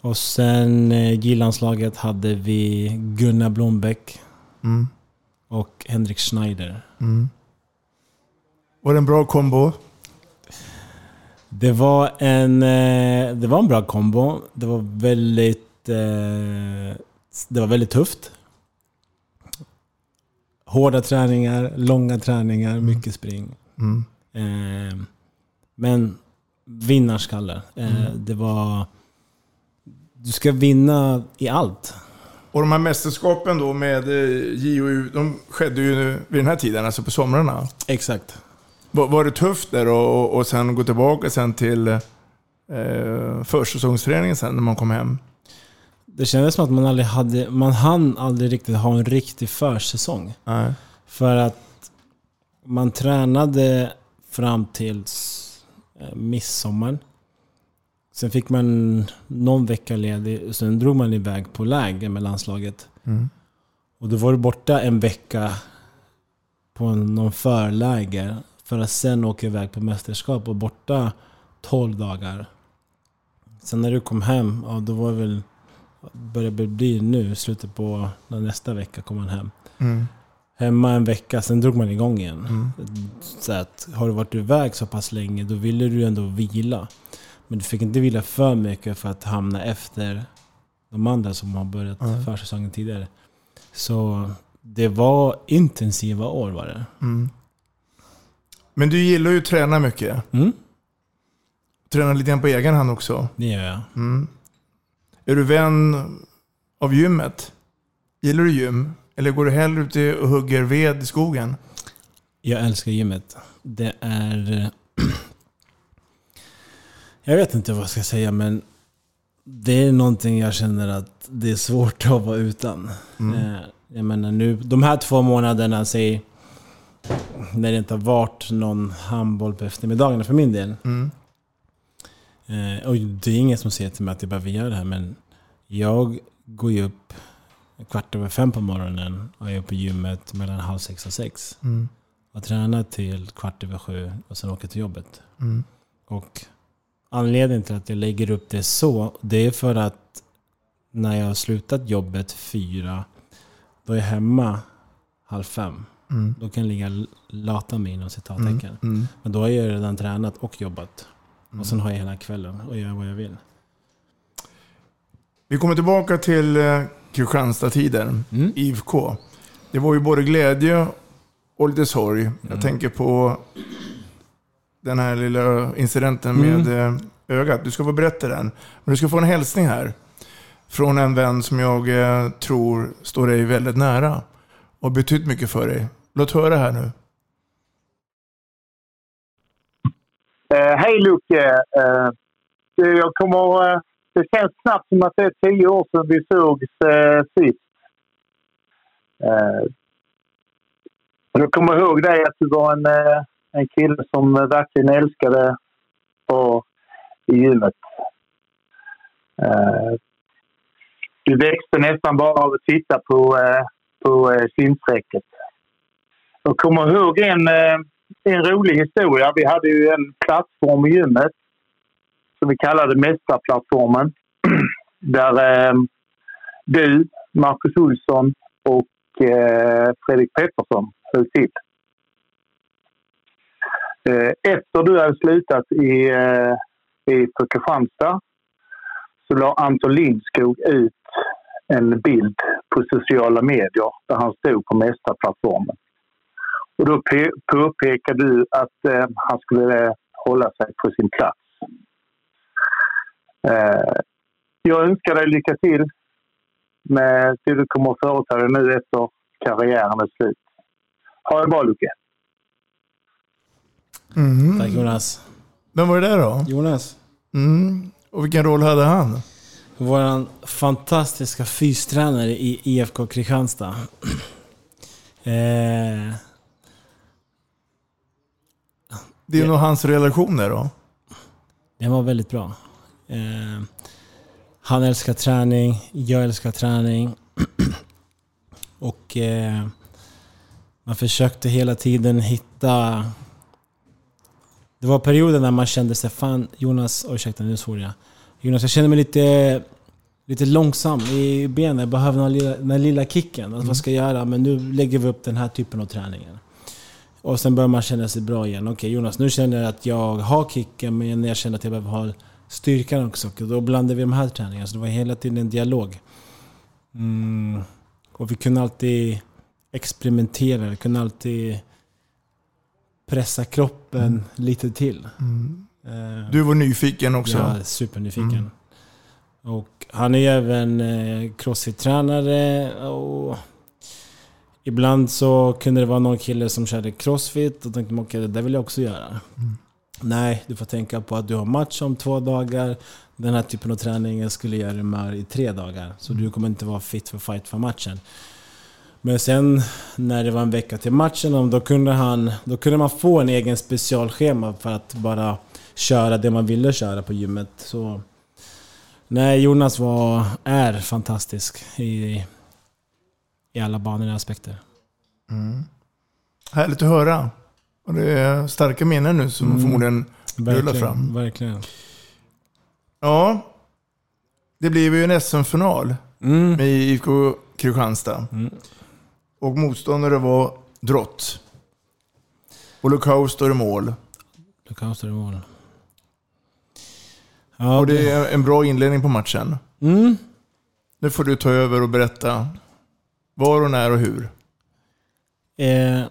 Och sen eh, J-landslaget hade vi Gunnar Blombeck Mm. och Henrik Schneider. Mm. Var det en bra kombo? Det var en, eh, det var en bra kombo. Det var väldigt, eh, det var väldigt tufft. Hårda träningar, långa träningar, mycket spring. Mm. Eh, men vinnarskalle. Mm. Det var... Du ska vinna i allt. Och de här mästerskapen då med JOU, de skedde ju nu vid den här tiden, alltså på somrarna. Exakt. Var, var det tufft där och, och, och sen gå tillbaka sen till eh, försäsongsträningen sen när man kom hem? Det kändes som att man aldrig hade... Man hann aldrig riktigt ha en riktig försäsong. Nej. För att man tränade fram till eh, midsommar. Sen fick man någon vecka ledig och sen drog man iväg på läger med landslaget. Mm. Och då var du borta en vecka på någon förläger för att sen åka iväg på mästerskap och borta 12 dagar. Sen när du kom hem, ja då var det väl... Börjar bli nu, slutet på nästa vecka kom man hem. Mm. Hemma en vecka, sen drog man igång igen. Mm. Så att, har du varit iväg så pass länge, då ville du ändå vila. Men du fick inte vila för mycket för att hamna efter de andra som har börjat Mm. försäsongen tidigare. Så det var intensiva år var det. Mm. Men du gillar ju att träna mycket. Mm. Träna lite grann på egen hand också. Det gör jag. Mm. Är du vän av gymmet? Gillar du gym? Eller går du hellre ut och hugger ved i skogen? Jag älskar gymmet. Det är... (clears throat) Jag vet inte vad jag ska säga men det är någonting jag känner att det är svårt att vara utan. Mm. Eh, Jag menar nu, de här två månaderna, säg, när det inte har varit någon handboll på eftermiddagarna för min del. Mm. Eh, och det är ingen som säger till mig att jag behöver göra det här men jag går ju upp kvart över fem på morgonen och är uppe på gymmet mellan halv sex och sex. Mm. Och tränar till kvart över sju och sen åker till jobbet. Mm. Och anledningen till att jag lägger upp det så, det är för att när jag har slutat jobbet fyra, då är jag hemma halv fem. Mm. Då kan jag ligga lata mig inom citattecken. Mm. Mm. Men då har jag redan tränat och jobbat. Mm. Och sen har jag hela kvällen och gör vad jag vill. Vi kommer tillbaka till eh, Kristianstad-tiden, IFK. Det var ju både glädje och lite sorg. Jag tänker på den här lilla incidenten med eh, ögat. Du ska få berätta den. Men du ska få en hälsning här. Från en vän som jag eh, tror står dig väldigt nära. Och betytt mycket för dig. Låt höra här nu. Eh, Hej Lucke! Eh, det- jag kommer, eh, det känns snabbt som att det är tio år sedan vi sågs eh, sist. Eh, jag kommer ihåg dig att du var en, eh, en kille som verkligen älskade på i gymmet. Eh, du växte nästan bara av att titta på, eh, på eh, simsträcket. Jag kommer ihåg en, eh, en rolig historia. Vi hade ju en plattform i gymmet som vi kallade Mästarplattformen. (clears throat) Där eh, du, Marcus Olsson och eh, Fredrik Pettersson höll till. Eh, efter du hade slutat i, eh, i på Kristianstad så la Anton Lindskog ut en bild på sociala medier där han stod på Mästarplattformen. Och då pe- påpekade du att eh, han skulle eh, hålla sig på sin plats. Eh, jag önskar dig lycka till med det du kommer att företa dig nu efter karriären är slut. Ha det bra Lucke! Mm. Tack Jonas. Vem var det där då? Jonas. Mm. Och vilken roll hade han? Vår fantastiska fystränare i IFK Kristianstad. (clears throat) eh, Det är nog hans relationer då. Den var väldigt bra. Eh, han älskar träning, jag älskar träning. (clears throat) och eh, man försökte hela tiden hitta... Det var perioder när man kände sig fan Jonas, oh, ursäkta nu svor jag. Jonas, jag känner mig lite, lite långsam i benen. Jag behöver den lilla, den lilla kicken. Alltså, Vad ska jag göra? Men nu lägger vi upp den här typen av träningen. Och sen börjar man känna sig bra igen. Okej Jonas, nu känner jag att jag har kicken men jag känner att jag behöver ha styrkan också. Och då blandar vi de här träningarna. Så det var hela tiden en dialog. Mm. Och vi kunde alltid experimentera. Vi kunde alltid pressa kroppen lite till. Mm. Eh, Du var nyfiken också. Ja, supernyfiken. Mm. Och han är även eh, crossfit-tränare och ibland så kunde det vara någon kille som körde crossfit och tänkte man okej, det där vill jag också göra. Nej, du får tänka på att du har match om två dagar. Den här typen av träning skulle göra med i tre dagar. Så du kommer inte vara fit för fight för matchen. Men sen när det var en vecka till matchen, då kunde, han, då kunde man få en egen specialschema för att bara köra det man ville köra på gymmet. Så, nej, Jonas var, är fantastisk i, i alla banor och aspekter. Mm. Härligt att höra. Och det är starka minnen nu som Mm. förmodligen rullar fram. verkligen. Ja, det blev ju en SM-final Mm. med IFK Kristianstad. Och motståndare var Drott. Och Lukau står i mål. Lukau står i mål. och det är en bra inledning på matchen. Mm. Nu får du ta över och berätta var och när och hur. Eh,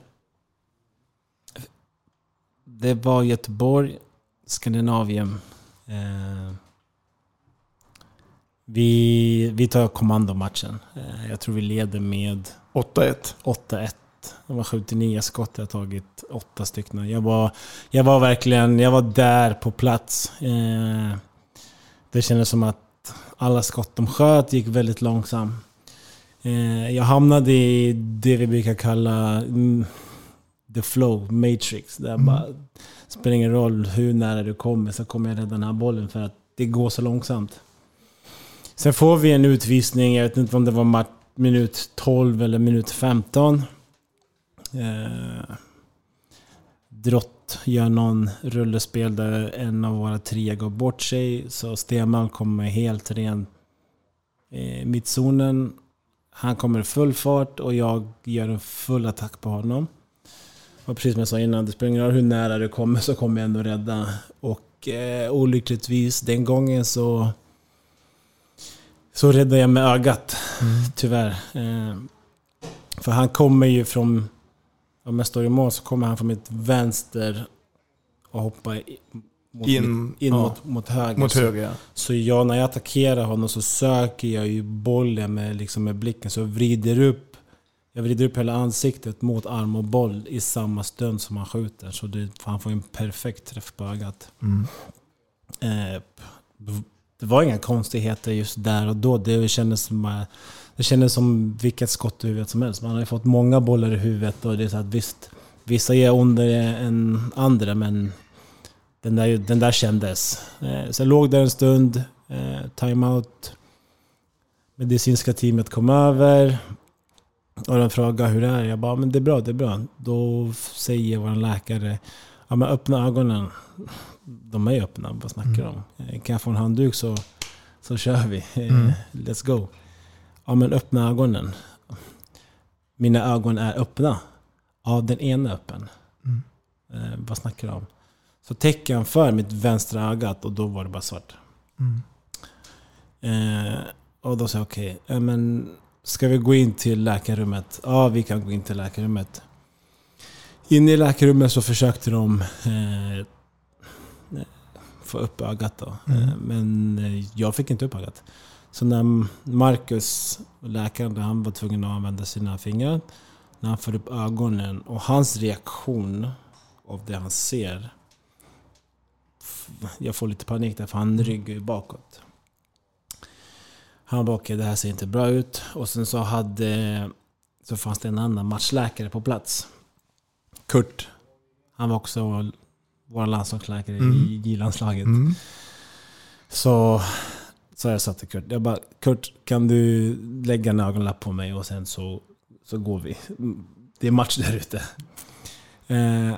det var Göteborg, Skandinavien. Eh, vi, vi tar kommandomatchen. Eh, jag tror vi leder med 8-1. 8-1. De har skjutit nio skott, jag har tagit åtta stycken. Jag var, jag var verkligen jag var där på plats. Eh, det kändes som att alla skott de sköt gick väldigt långsamt. Eh, jag hamnade i det vi brukar kalla mm, the flow matrix. Där Mm. bara, spelar ingen roll hur nära du kommer så kommer jag rädda den här bollen för att det går så långsamt. Sen får vi en utvisning, jag vet inte om det var minut 12 eller minut 15. Eh, Drott gör någon rullespel där en av våra tre går bort sig. Så Stenman kommer helt ren i mittzonen. Han kommer i full fart och jag gör en full attack på honom. Och precis som jag sa innan, det spelar ingen roll hur nära du kommer så kommer jag ändå rädda. Och eh, olyckligtvis den gången så Så räddade jag med ögat, tyvärr. Eh, för han kommer ju från... Om jag står i mål så kommer han från mitt vänster och hoppar mot, In, in ja. mot, mot höger. Mot höger, ja. Så jag, när jag attackerar honom så söker jag ju bollen med, liksom med blicken. Så jag vrider upp, jag vrider upp hela ansiktet mot arm och boll i samma stund som han skjuter. Så det, han får en perfekt träff på ögat. Mm. Eh, det var inga konstigheter just där och då. Det kändes som, det kändes som vilket skott i huvudet som helst. Man har ju fått många bollar i huvudet och det är så att visst, vissa är ondare än andra men den där, den där kändes. Eh, Så jag låg där en stund, eh, timeout. Medicinska teamet kom över och de frågade hur det är. Jag bara, men det är bra, det är bra. Då säger vår läkare, ja men öppna ögonen. De är ju öppna, vad snackar de om? Eh, Kan jag få en handduk så, så kör vi. Mm. Let's go. Ja men öppna ögonen. Mina ögon är öppna. Ja, den ena är öppen. Mm. Eh, vad snackar du om? Så täcker han för mitt vänstra ögat och då var det bara svart. Mm. Eh, och då sa jag okej, eh, men ska vi gå in till läkarrummet? Ja, vi kan gå in till läkarrummet. Inne i läkarrummet så försökte de eh, få upp ögat då. Mm. Eh, men eh, jag fick inte upp ögat. Så när Marcus, läkaren, han var tvungen att använda sina fingrar. När han får upp ögonen och hans reaktion av det han ser. Jag får lite panik där för han ryggar ju bakåt. Han bara okej, det här ser inte bra ut. Och sen så hade... Så fanns det en annan matchläkare på plats. Kurt. Han var också vår landslagsläkare Mm. i J-landslaget. Mm. Så, så jag sa till Kurt, jag bara Kurt kan du lägga en ögonlapp på mig och sen så, så går vi. Det är match där ute. Eh,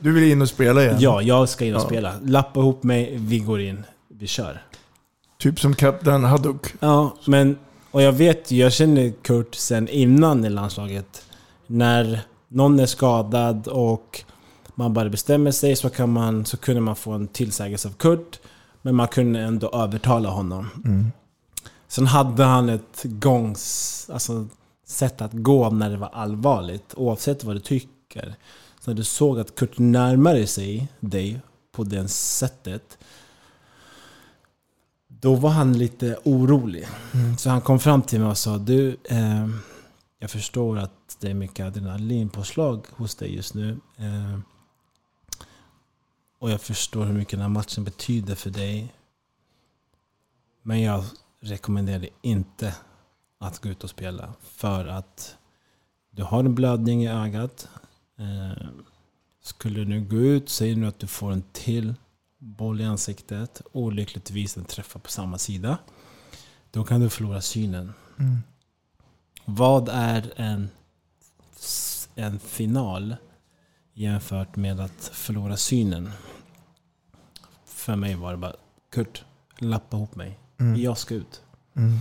Du vill in och spela igen? ja, jag ska in och Ja. spela. Lappa ihop mig, vi går in, vi kör. Typ som kapten Haddock. Ja, men och jag vet jag känner Kurt sen innan i landslaget. När någon är skadad och man bara bestämmer sig så, kan man, så kunde man få en tillsägelse av Kurt. Men man kunde ändå övertala honom. Mm. Sen hade han ett gångs, alltså, sätt att gå när det var allvarligt, oavsett vad du tycker. Så när du såg att Kurt närmade sig dig på det sättet, då var han lite orolig. Så han kom fram till mig och sa, du, eh, jag förstår att det är mycket adrenalinpåslag hos dig just nu. Eh, och jag förstår hur mycket den här matchen betyder för dig. Men jag rekommenderar dig inte att gå ut och spela. För att du har en blödning i ögat. Eh, skulle du gå ut, säger nu att du får en till boll i ansiktet. Olyckligtvis den träffar på samma sida. Då kan du förlora synen. Mm. Vad är en, en final jämfört med att förlora synen? För mig var det bara, Kurt, lappa ihop mig. Mm. Jag ska ut. Mm.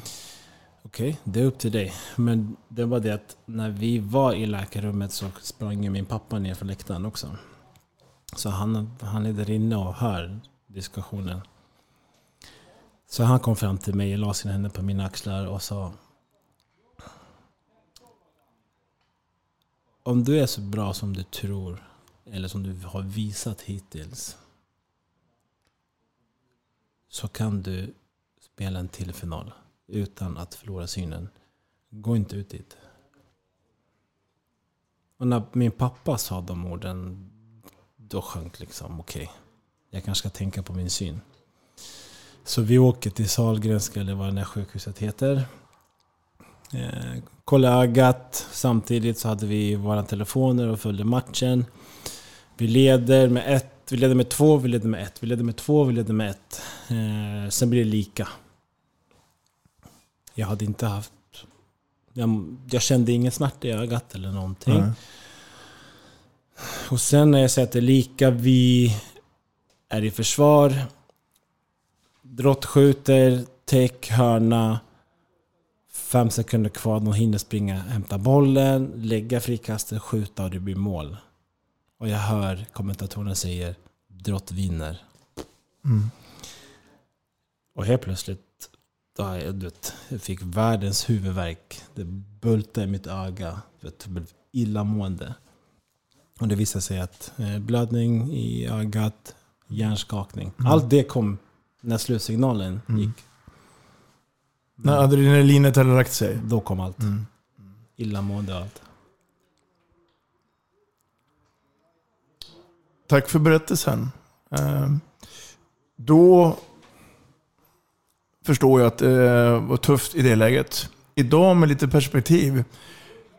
Okej, det är upp till dig. Men det var det att när vi var i läkarrummet så sprang ju min pappa ner från läktaren också. Så han, han är där inne och hör diskussionen. Så han kom fram till mig och la sina händer på mina axlar och sa Om du är så bra som du tror, eller som du har visat hittills, så kan du spela en till final utan att förlora synen. Gå inte ut dit. Och när min pappa sa de orden, då sjönk liksom, okej, jag kanske ska tänka på min syn. Så vi åker till Sahlgrenska, eller vad det här sjukhuset heter. Eh, kolla ögat. Samtidigt så hade vi våra telefoner och följde matchen. Vi leder med ett, vi leder med två, vi leder med ett, vi leder med två, vi leder med ett. Eh, sen blir det lika. Jag hade inte haft... Jag, jag kände ingen smärta i ögat eller någonting. Nej. Och sen när jag säger att det är lika, vi är i försvar. Drott skjuter, täck, hörna. Fem sekunder kvar, de hinner springa, hämta bollen, lägga frikastet, skjuta och det blir mål. Och jag hör kommentatorerna säger Drott vinner. Mm. Och helt plötsligt, då, jag, vet, jag fick världens huvudvärk. Det bultade i mitt öga. Jag blev illamående. Och det visade sig att eh, blödning i ögat, hjärnskakning. Mm. Allt det kom när slutsignalen Mm. gick. När adrenalinet hade lagt sig. Då kom allt. Mm. Illamående och allt. Tack för berättelsen. Eh, Då förstår jag att det var tufft i det läget. Idag med lite perspektiv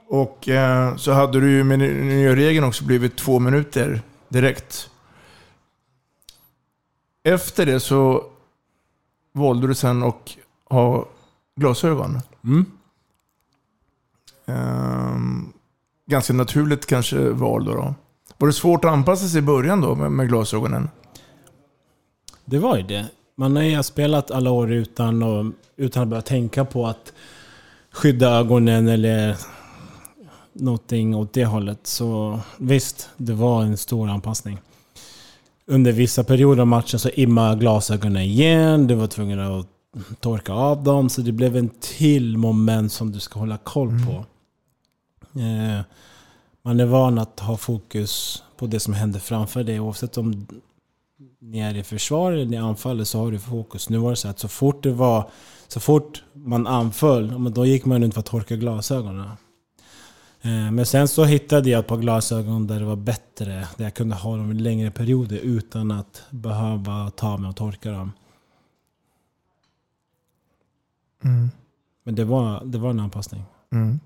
och eh, så hade du ju med nya regeln också blivit två minuter direkt. Efter det så valde du sen att ha glasögon. Mm. Ehm, ganska naturligt kanske val då, då. Var det svårt att anpassa sig i början då med, med glasögonen? Det var ju det. Man har ju spelat alla år utan, och, utan att börja tänka på att skydda ögonen eller någonting åt det hållet. Så visst, det var en stor anpassning. Under vissa perioder av matchen så immade glasögonen igen. Du var tvungen att torka av dem. Så det blev en till moment som du ska hålla koll på. Eh, man är van att ha fokus på det som händer framför dig. Oavsett om ni är i försvar eller ni anfaller så har du fokus. Nu var det så att så fort det var, så fort man anföll, då gick man runt för att torka glasögonen. Eh, Men sen så hittade jag ett par glasögon där det var bättre. Där jag kunde ha dem i längre perioder utan att behöva ta mig och torka dem. Mm. Men det var, det var en anpassning. Mm.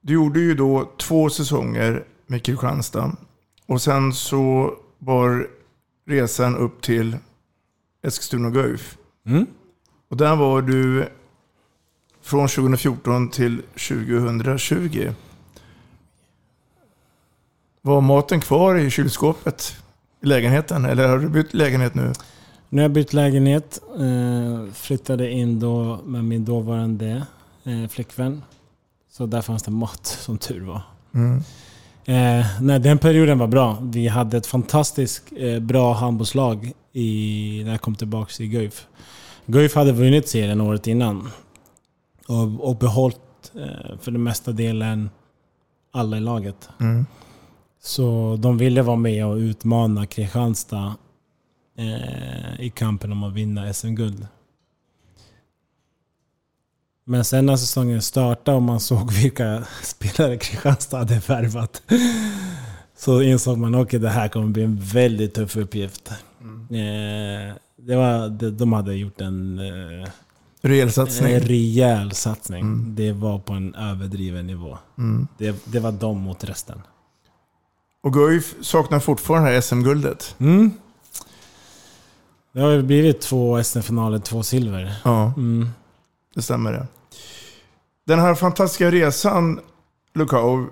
Du gjorde ju då två säsonger med Kristianstad. Och sen så var resan upp till Eskilstuna Guif. Mm. Och där var du från 2014 till 2020. Var maten kvar i kylskåpet i lägenheten? Eller har du bytt lägenhet nu? Nu har jag bytt lägenhet. Eh, flyttade in då med min dåvarande eh, flickvän. Så där fanns det mat, som tur var. Mm. Eh, nej, den perioden var bra. Vi hade ett fantastiskt eh, bra handbollslag i, när jag kom tillbaka i Guif. Guif hade vunnit serien året innan. Och, och behållit eh, för den mesta delen alla i laget. Mm. Så de ville vara med och utmana Kristianstad eh, i kampen om att vinna SM-guld. Men sen när säsongen startade och man såg (laughs) vilka spelare Kristianstad hade värvat så insåg man att okay, det här kommer bli en väldigt tuff uppgift. Eh, det var, de hade gjort en, eh, Rejäl satsning. en rejäl satsning. Det var på en överdriven nivå. Mm. Det, det var de mot resten. Och Guif saknar fortfarande det här SM-guldet. Mm. Det har ju blivit två SM-finaler, två silver. Ja, Mm. Det stämmer det. Den här fantastiska resan, Lukau,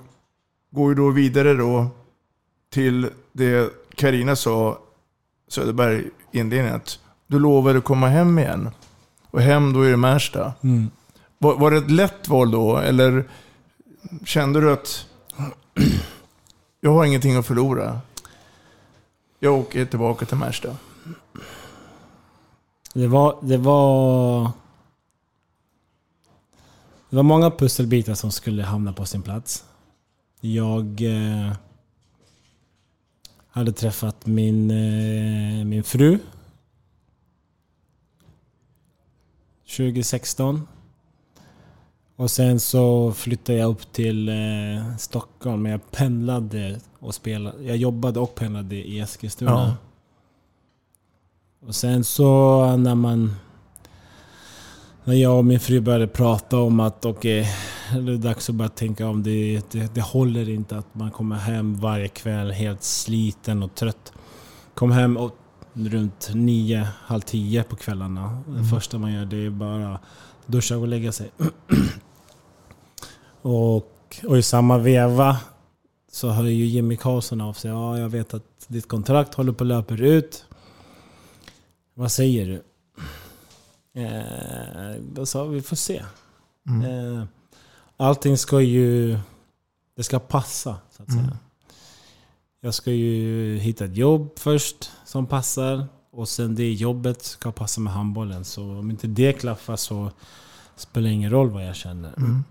går ju då vidare då till det Karina sa, Söderberg, i inledningen. att Du lovade att komma hem igen. Och hem då är det Märsta. Mm. Var, var det ett lätt val då? Eller kände du att (clears throat) jag har ingenting att förlora? Jag åker tillbaka till Märsta. Det var, det var... Det var många pusselbitar som skulle hamna på sin plats. Jag eh, hade träffat min, eh, min fru 2016. Och sen så flyttade jag upp till eh, Stockholm, men jag pendlade och spelade. Jag jobbade och pendlade i Eskilstuna. Ja. Och sen så när man... När jag och min fru började prata om att okej, det är dags att börja tänka om. Det, det, det håller inte att man kommer hem varje kväll helt sliten och trött. Kom hem och runt nio, halv tio på kvällarna. Det Mm. första man gör det är bara duscha och lägga sig. (clears throat) och, och i samma veva så hör ju Jimmy Karlsson av sig. Ja, jag vet att ditt kontrakt håller på att löpa ut. Vad säger du? Eh, sa, vi får se. Mm. Eh, allting ska ju... Det ska passa, så att säga. Mm. Jag ska ju hitta ett jobb först som passar. Och sen det jobbet ska passa med handbollen. Så om inte det klaffar så spelar det ingen roll vad jag känner. Mm.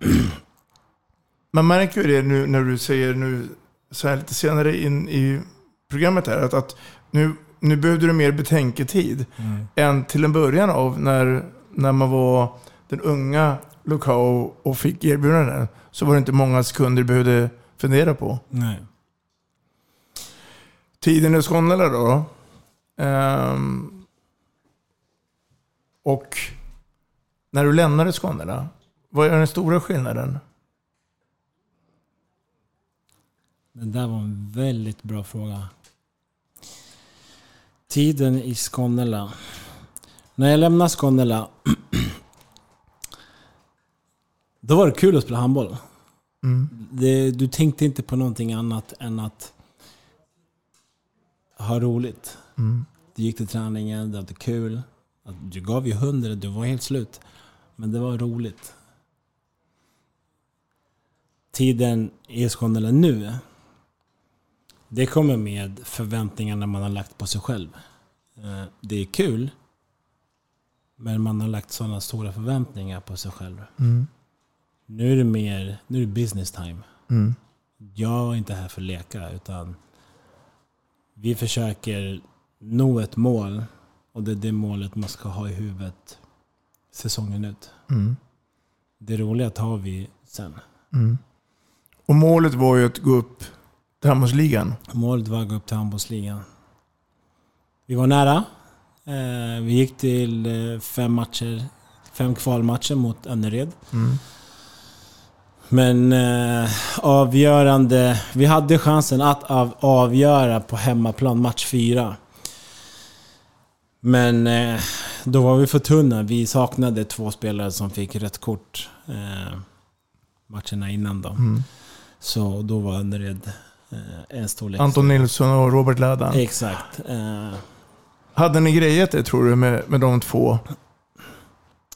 Man märker ju det nu när du säger nu så här lite senare in i programmet här att, att nu, nu behövde du mer betänketid Mm. än till en början av när, när man var den unga Lukao och fick erbjudanden. Så var det inte många sekunder du behövde fundera på. Nej. Tiden i Skånela då. Ehm, och när du lämnade Skånela, vad är den stora skillnaden? Det där var en väldigt bra fråga. Tiden i Skånela. När jag lämnade Skånela Då var det kul att spela handboll. Mm. Det, du tänkte inte på någonting annat än att ha roligt. Mm. Du gick till träningen, det var kul. Du gav ju hundra, du var helt slut. Men det var roligt. Tiden i Skånela nu, det kommer med förväntningarna man har lagt på sig själv. Eh, Det är kul, men man har lagt sådana stora förväntningar på sig själv. Mm. Nu är det mer, nu är det business time. Mm. Jag är inte här för att leka, utan vi försöker nå ett mål och det är det målet man ska ha i huvudet säsongen ut. Mm. Det roliga tar vi sen. Mm. Och målet var ju att gå upp till handbollsligan. Målet var att gå upp till handbollsligan. Vi var nära. Eh, vi gick till eh, fem matcher, fem kvalmatcher mot Önnered. Mm. Men eh, avgörande... Vi hade chansen att av, avgöra på hemmaplan match fyra. Men eh, då var vi för tunna. Vi saknade två spelare som fick rött kort eh, matcherna innan då. Mm. Så då var Önnered en storlek. Anton Nilsson och Robert Ladan. Exakt. Eh, Hade ni grejat det tror du med, med de två?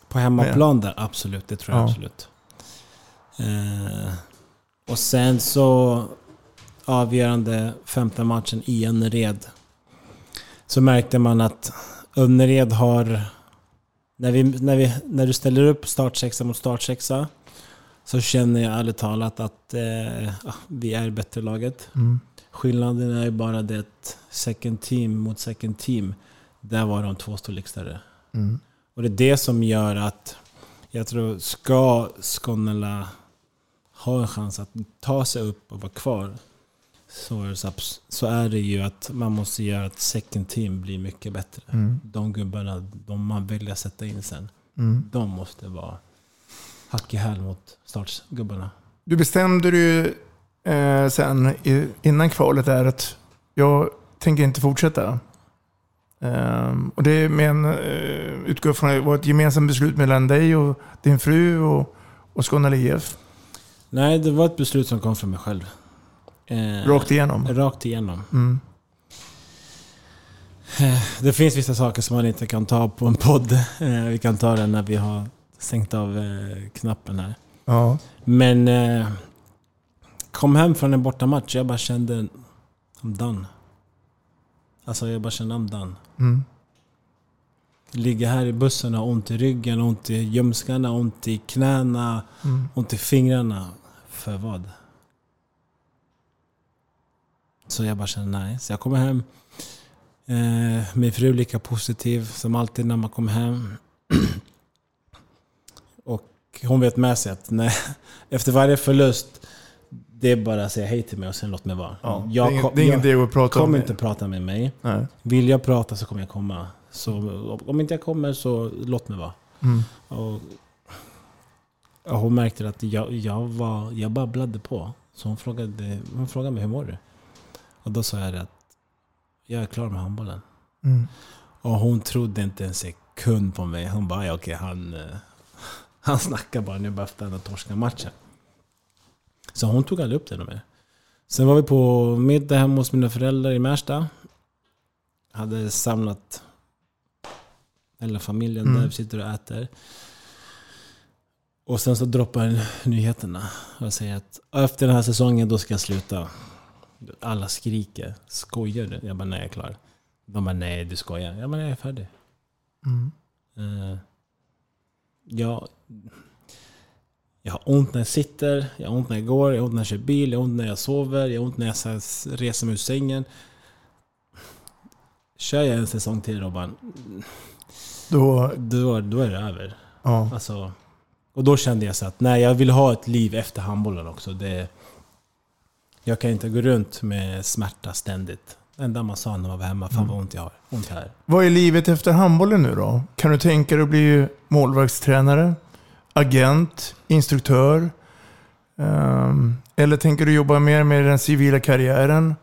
På hemmaplan där, absolut. Det tror jag Ja. absolut. Eh, och sen så avgörande femte matchen i Önnered. Så märkte man att Önnered har... När, vi, när, vi, när du ställer upp startsexa mot startsexa så känner jag ärligt talat att eh, vi är bättre laget. Mm. Skillnaden är bara det second team mot second team, där var de två storlek större. Mm. Och det är det som gör att jag tror, ska Skånela ha en chans att ta sig upp och vara kvar så är, det, så är det ju att man måste göra att second team blir mycket bättre. Mm. De gubbarna de man väljer att sätta in sen, Mm. de måste vara hack i häl mot startgubbarna. Du bestämde dig eh, sen i, innan kvalet där att jag tänker inte fortsätta. Ehm, och det är med en, eh, utgår från det var ett gemensamt beslut mellan dig och din fru och, och Skåne IF. Nej, det var ett beslut som kom från mig själv. Eh, Rakt igenom? Rakt igenom. Mm. Eh, Det finns vissa saker som man inte kan ta på en podd. Eh, Vi kan ta den när vi har stängt av eh, knappen här. Ja. Men eh, kom hem från en bortamatch, jag bara kände I'm done. Alltså jag bara kände I'm done. Mm. Ligga här i bussen och ont i ryggen, ont i ljumskarna, ont i knäna, Mm. ont i fingrarna. För vad? Så jag bara kände nej. Så jag kommer hem. Eh, min fru lika positiv som alltid när man kommer hem. (clears throat) hon vet med sig att när, (laughs) efter varje förlust, det är bara att säga hej till mig och sen låt mig vara. Ja, Jag det är kom- det är ingen idé att prata om kommer det. inte prata med mig. Nej. Vill jag prata så kommer jag komma. Så om inte jag kommer så låt mig vara. Mm. Och, och hon märkte att jag, jag, var, jag babblade på. Så hon frågade, hon frågade mig hur mår du? Och då sa jag att jag är klar med handbollen. Mm. Och hon trodde inte en sekund på mig. Hon bara, ja, okej, han, eh, han snackar bara nu bara efter den torska matchen. Så hon tog aldrig upp det mer. Sen var vi på middag hemma hos mina föräldrar i Märsta. Hade samlat hela familjen Mm. där, vi sitter och äter. Och sen så droppar jag nyheterna och säger att efter den här säsongen då ska jag sluta. Alla skriker. Skojar du? Jag bara, nej jag är klar. De bara, nej du skojar. Ja men jag är färdig. Mm. Eh, jag, jag har ont när jag sitter, jag har ont när jag går, jag har ont när jag kör bil, jag har ont när jag sover, jag har ont när jag reser mig ur sängen. Kör jag en säsong till Robban, Då, då, då är det över. ja. Alltså, och då kände jag så att nej, jag vill ha ett liv efter handbollen också. Det, jag kan inte gå runt med smärta ständigt. Enda man sa när man var hemma, fan vad ont jag har. Ont här. Vad är livet efter handbollen nu då? Kan du tänka dig att bli målvaktstränare, agent, instruktör? Ehm, eller tänker du jobba mer med den civila karriären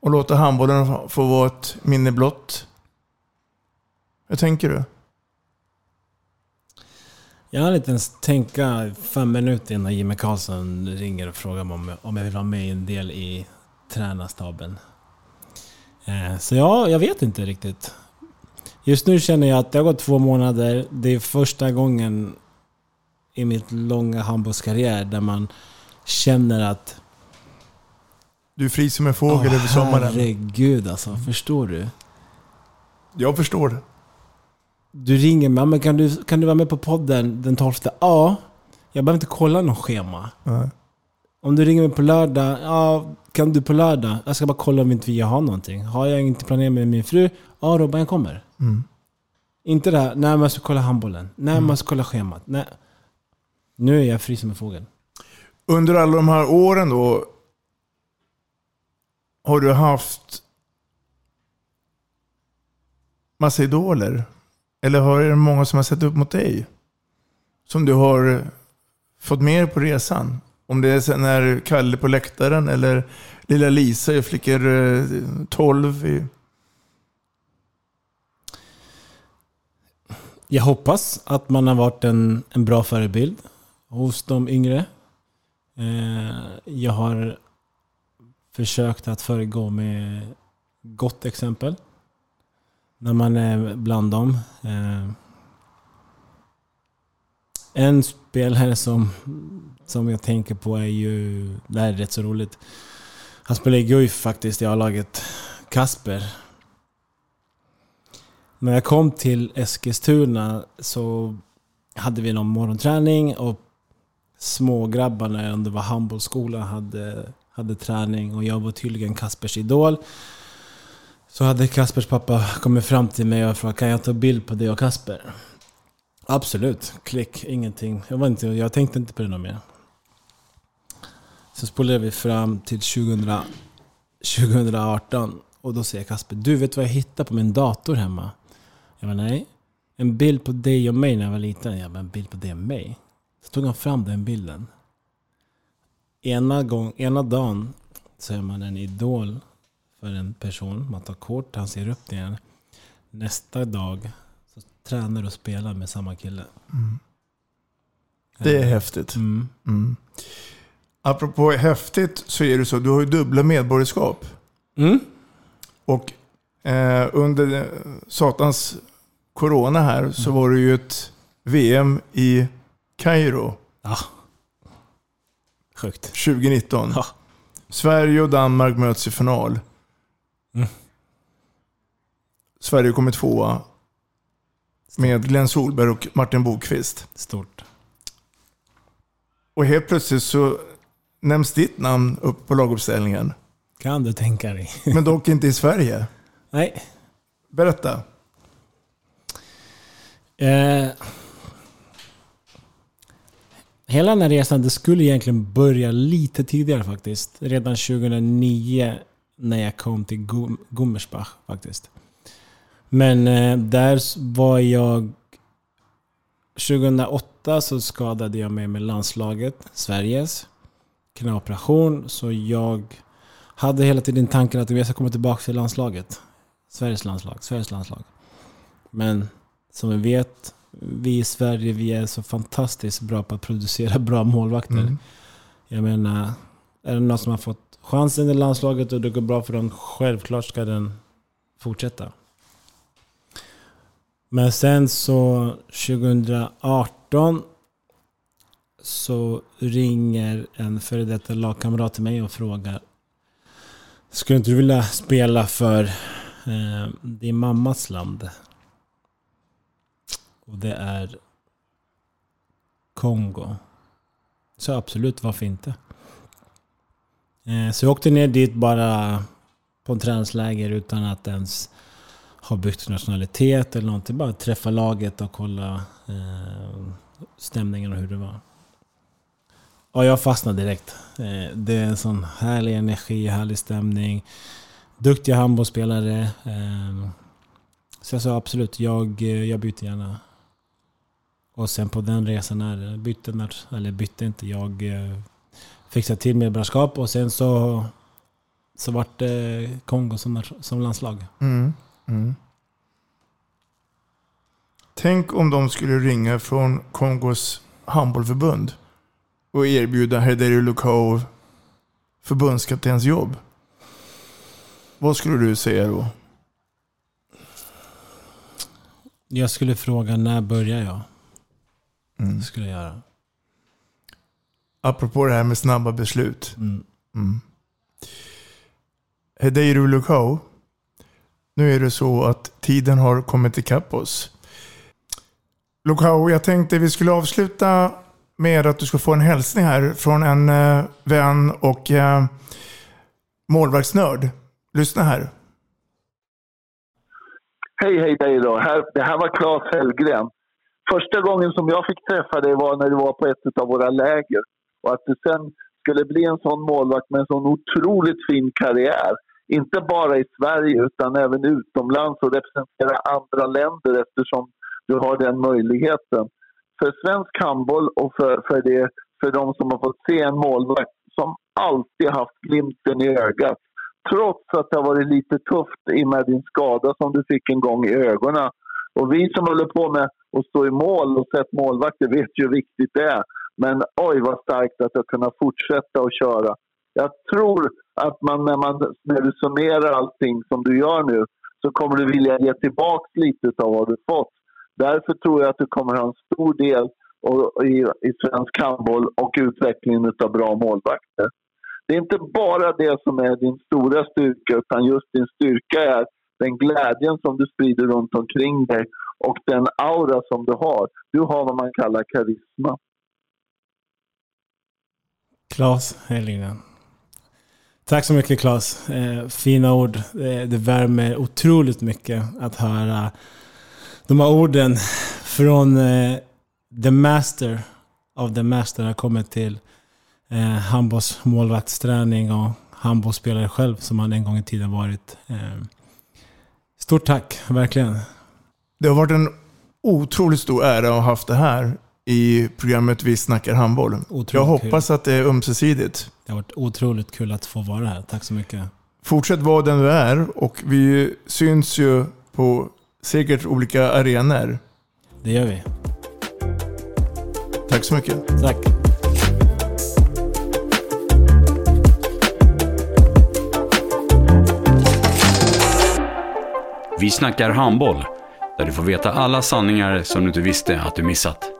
och låta handbollen få vara ett minne blott? Hur tänker du? Jag hann inte ens tänka fem minuter innan Jimmy Karlsson ringer och frågar mig om, om jag vill vara med i en del i tränarstaben. Eh, Så ja, jag vet inte riktigt. Just nu känner jag att det har gått två månader. Det är första gången i mitt långa handbollskarriär där man känner att... Du är fri som en fågel över sommaren. Herregud alltså, förstår du? Jag förstår det. Du ringer mig, men kan du, kan du vara med på podden den 12? Ja. Jag behöver inte kolla något schema. Nej. Om du ringer mig på lördag, ja, kan du på lördag? Jag ska bara kolla om inte vi har någonting. Har jag inte planerat med min fru? Ja Robban, jag kommer. Mm. Inte det här, nej jag ska kolla handbollen. Nej men jag ska kolla schemat. Nej. Nu är jag fri som en fågel. Under alla de här åren då, har du haft massa idoler? Eller har det många som har sett upp mot dig? Som du har fått med på resan? Om det är sen när Kalle på läktaren eller lilla Lisa i Flickor eh, 12. I... Jag hoppas att man har varit en, en bra förebild hos de yngre. Eh, jag har försökt att föregå med gott exempel. När man är bland dem. Eh, en spelare som, som jag tänker på är ju, det här är rätt så roligt. Han spelar i Guif faktiskt i A-laget. Kasper. När jag kom till Eskilstuna så hade vi någon morgonträning och smågrabbarna under var handbollsskola hade, hade träning och jag var tydligen Kaspers idol. Så hade Kaspers pappa kommit fram till mig och frågat kan jag ta bild på dig och Kasper? Absolut, klick, ingenting. Jag, var inte, jag tänkte inte på det något mer. Så spolade vi fram till 2000, 2018 och då säger Kasper, du vet vad jag hittade på min dator hemma? Jag var nej. En bild på dig och mig när jag var liten. Jag bara, en bild på dig och mig? Så tog han fram den bilden. Ena, gång, ena dagen så är man en idol för en person. Man tar kort, han ser upp till en. Nästa dag tränar och spelar med samma kille. Mm. Det är häftigt. Mm. Mm. Apropå häftigt så är det så, du har ju dubbla medborgarskap. Mm. Och eh, under satans corona här så var det ju ett VM i Kairo. Ja. Sjukt. 2019. Ja. Sverige och Danmark möts i final. Mm. Sverige kommer tvåa. Med Glenn Solberg och Martin Bokvist. Stort. Och helt plötsligt så nämns ditt namn upp på laguppställningen. Kan du tänka dig? (laughs) Men dock inte i Sverige. Nej. Berätta. Eh, hela den här resan, det skulle egentligen börja lite tidigare faktiskt. Redan 2009 när jag kom till Gum- Gummersbach faktiskt. Men eh, där var jag... 2008 så skadade jag mig med landslaget, Sveriges knäoperation. Så jag hade hela tiden tanken att jag ska komma tillbaka till landslaget. Sveriges landslag, Sveriges landslag. Men som vi vet, vi i Sverige vi är så fantastiskt bra på att producera (laughs) bra målvakter. Mm. Jag menar, är det någon som har fått chansen i landslaget och det går bra för dem, självklart ska den fortsätta. Men sen så 2018 så ringer en före detta lagkamrat till mig och frågar Skulle inte du vilja spela för Eh, din mammas land. Och det är Kongo. Så absolut, varför inte? Eh, så jag åkte ner dit bara på en träningsläger utan att ens har bytt nationalitet eller någonting. Bara träffa laget och kolla eh, stämningen och hur det var. Och jag fastnade direkt. Eh, det är en sån härlig energi, härlig stämning. Duktiga handbollsspelare. Eh, så jag sa absolut, jag, eh, jag byter gärna. Och sen på den resan här, bytte, eller bytte inte, jag eh, fixade till medborgarskap och sen så, så vart det Kongo som, som landslag. Mm. Mm. Tänk om de skulle ringa från Kongos handbollförbund och erbjuda Herderi Lukov förbundskaptens jobb. Vad skulle du säga då? Jag skulle fråga när börjar jag? Mm. Det skulle jag göra. Apropå det här med snabba beslut. Mm. Mm. Hedeiru Lukau, nu är det så att tiden har kommit ikapp oss. Lokao, jag tänkte vi skulle avsluta med att du ska få en hälsning här från en eh, vän och eh, målvaktsnörd. Lyssna här. Hej, hej dig då. Här, det här var Claes Hellgren. Första gången som jag fick träffa dig var när du var på ett av våra läger. Och att du sen skulle bli en sån målvakt med en sån otroligt fin karriär. Inte bara i Sverige utan även utomlands och representera andra länder eftersom du har den möjligheten. För svensk handboll och för, för, det, för de som har fått se en målvakt som alltid haft glimten i ögat. Trots att det har varit lite tufft i med din skada som du fick en gång i ögonen. Och vi som håller på med att stå i mål och sett målvakter vet ju hur viktigt det är. Men oj vad starkt att jag kunnat fortsätta att köra. Jag tror att man när, man när du summerar allting som du gör nu så kommer du vilja ge tillbaka lite av vad du fått. Därför tror jag att du kommer ha en stor del i, i svensk handboll och utvecklingen av bra målvakter. Det är inte bara det som är din stora styrka utan just din styrka är den glädjen som du sprider runt omkring dig och den aura som du har. Du har vad man kallar karisma. Klas Helinen. Tack så mycket Klas. Eh, fina ord. Eh, det värmer otroligt mycket att höra de här orden från eh, the master of the master har kommit till eh, handbolls målvaktsträning och handbollsspelare själv som han en gång i tiden varit. Eh, stort tack, verkligen. Det har varit en otroligt stor ära att ha haft det här i programmet Vi snackar handboll. Otroligt jag hoppas kul. att det är ömsesidigt. Det har varit otroligt kul att få vara här. Tack så mycket. Fortsätt vara den du är och vi syns ju på säkert olika arenor. Det gör vi. Tack så mycket. Tack. Vi snackar handboll, där du får veta alla sanningar som du inte visste att du missat.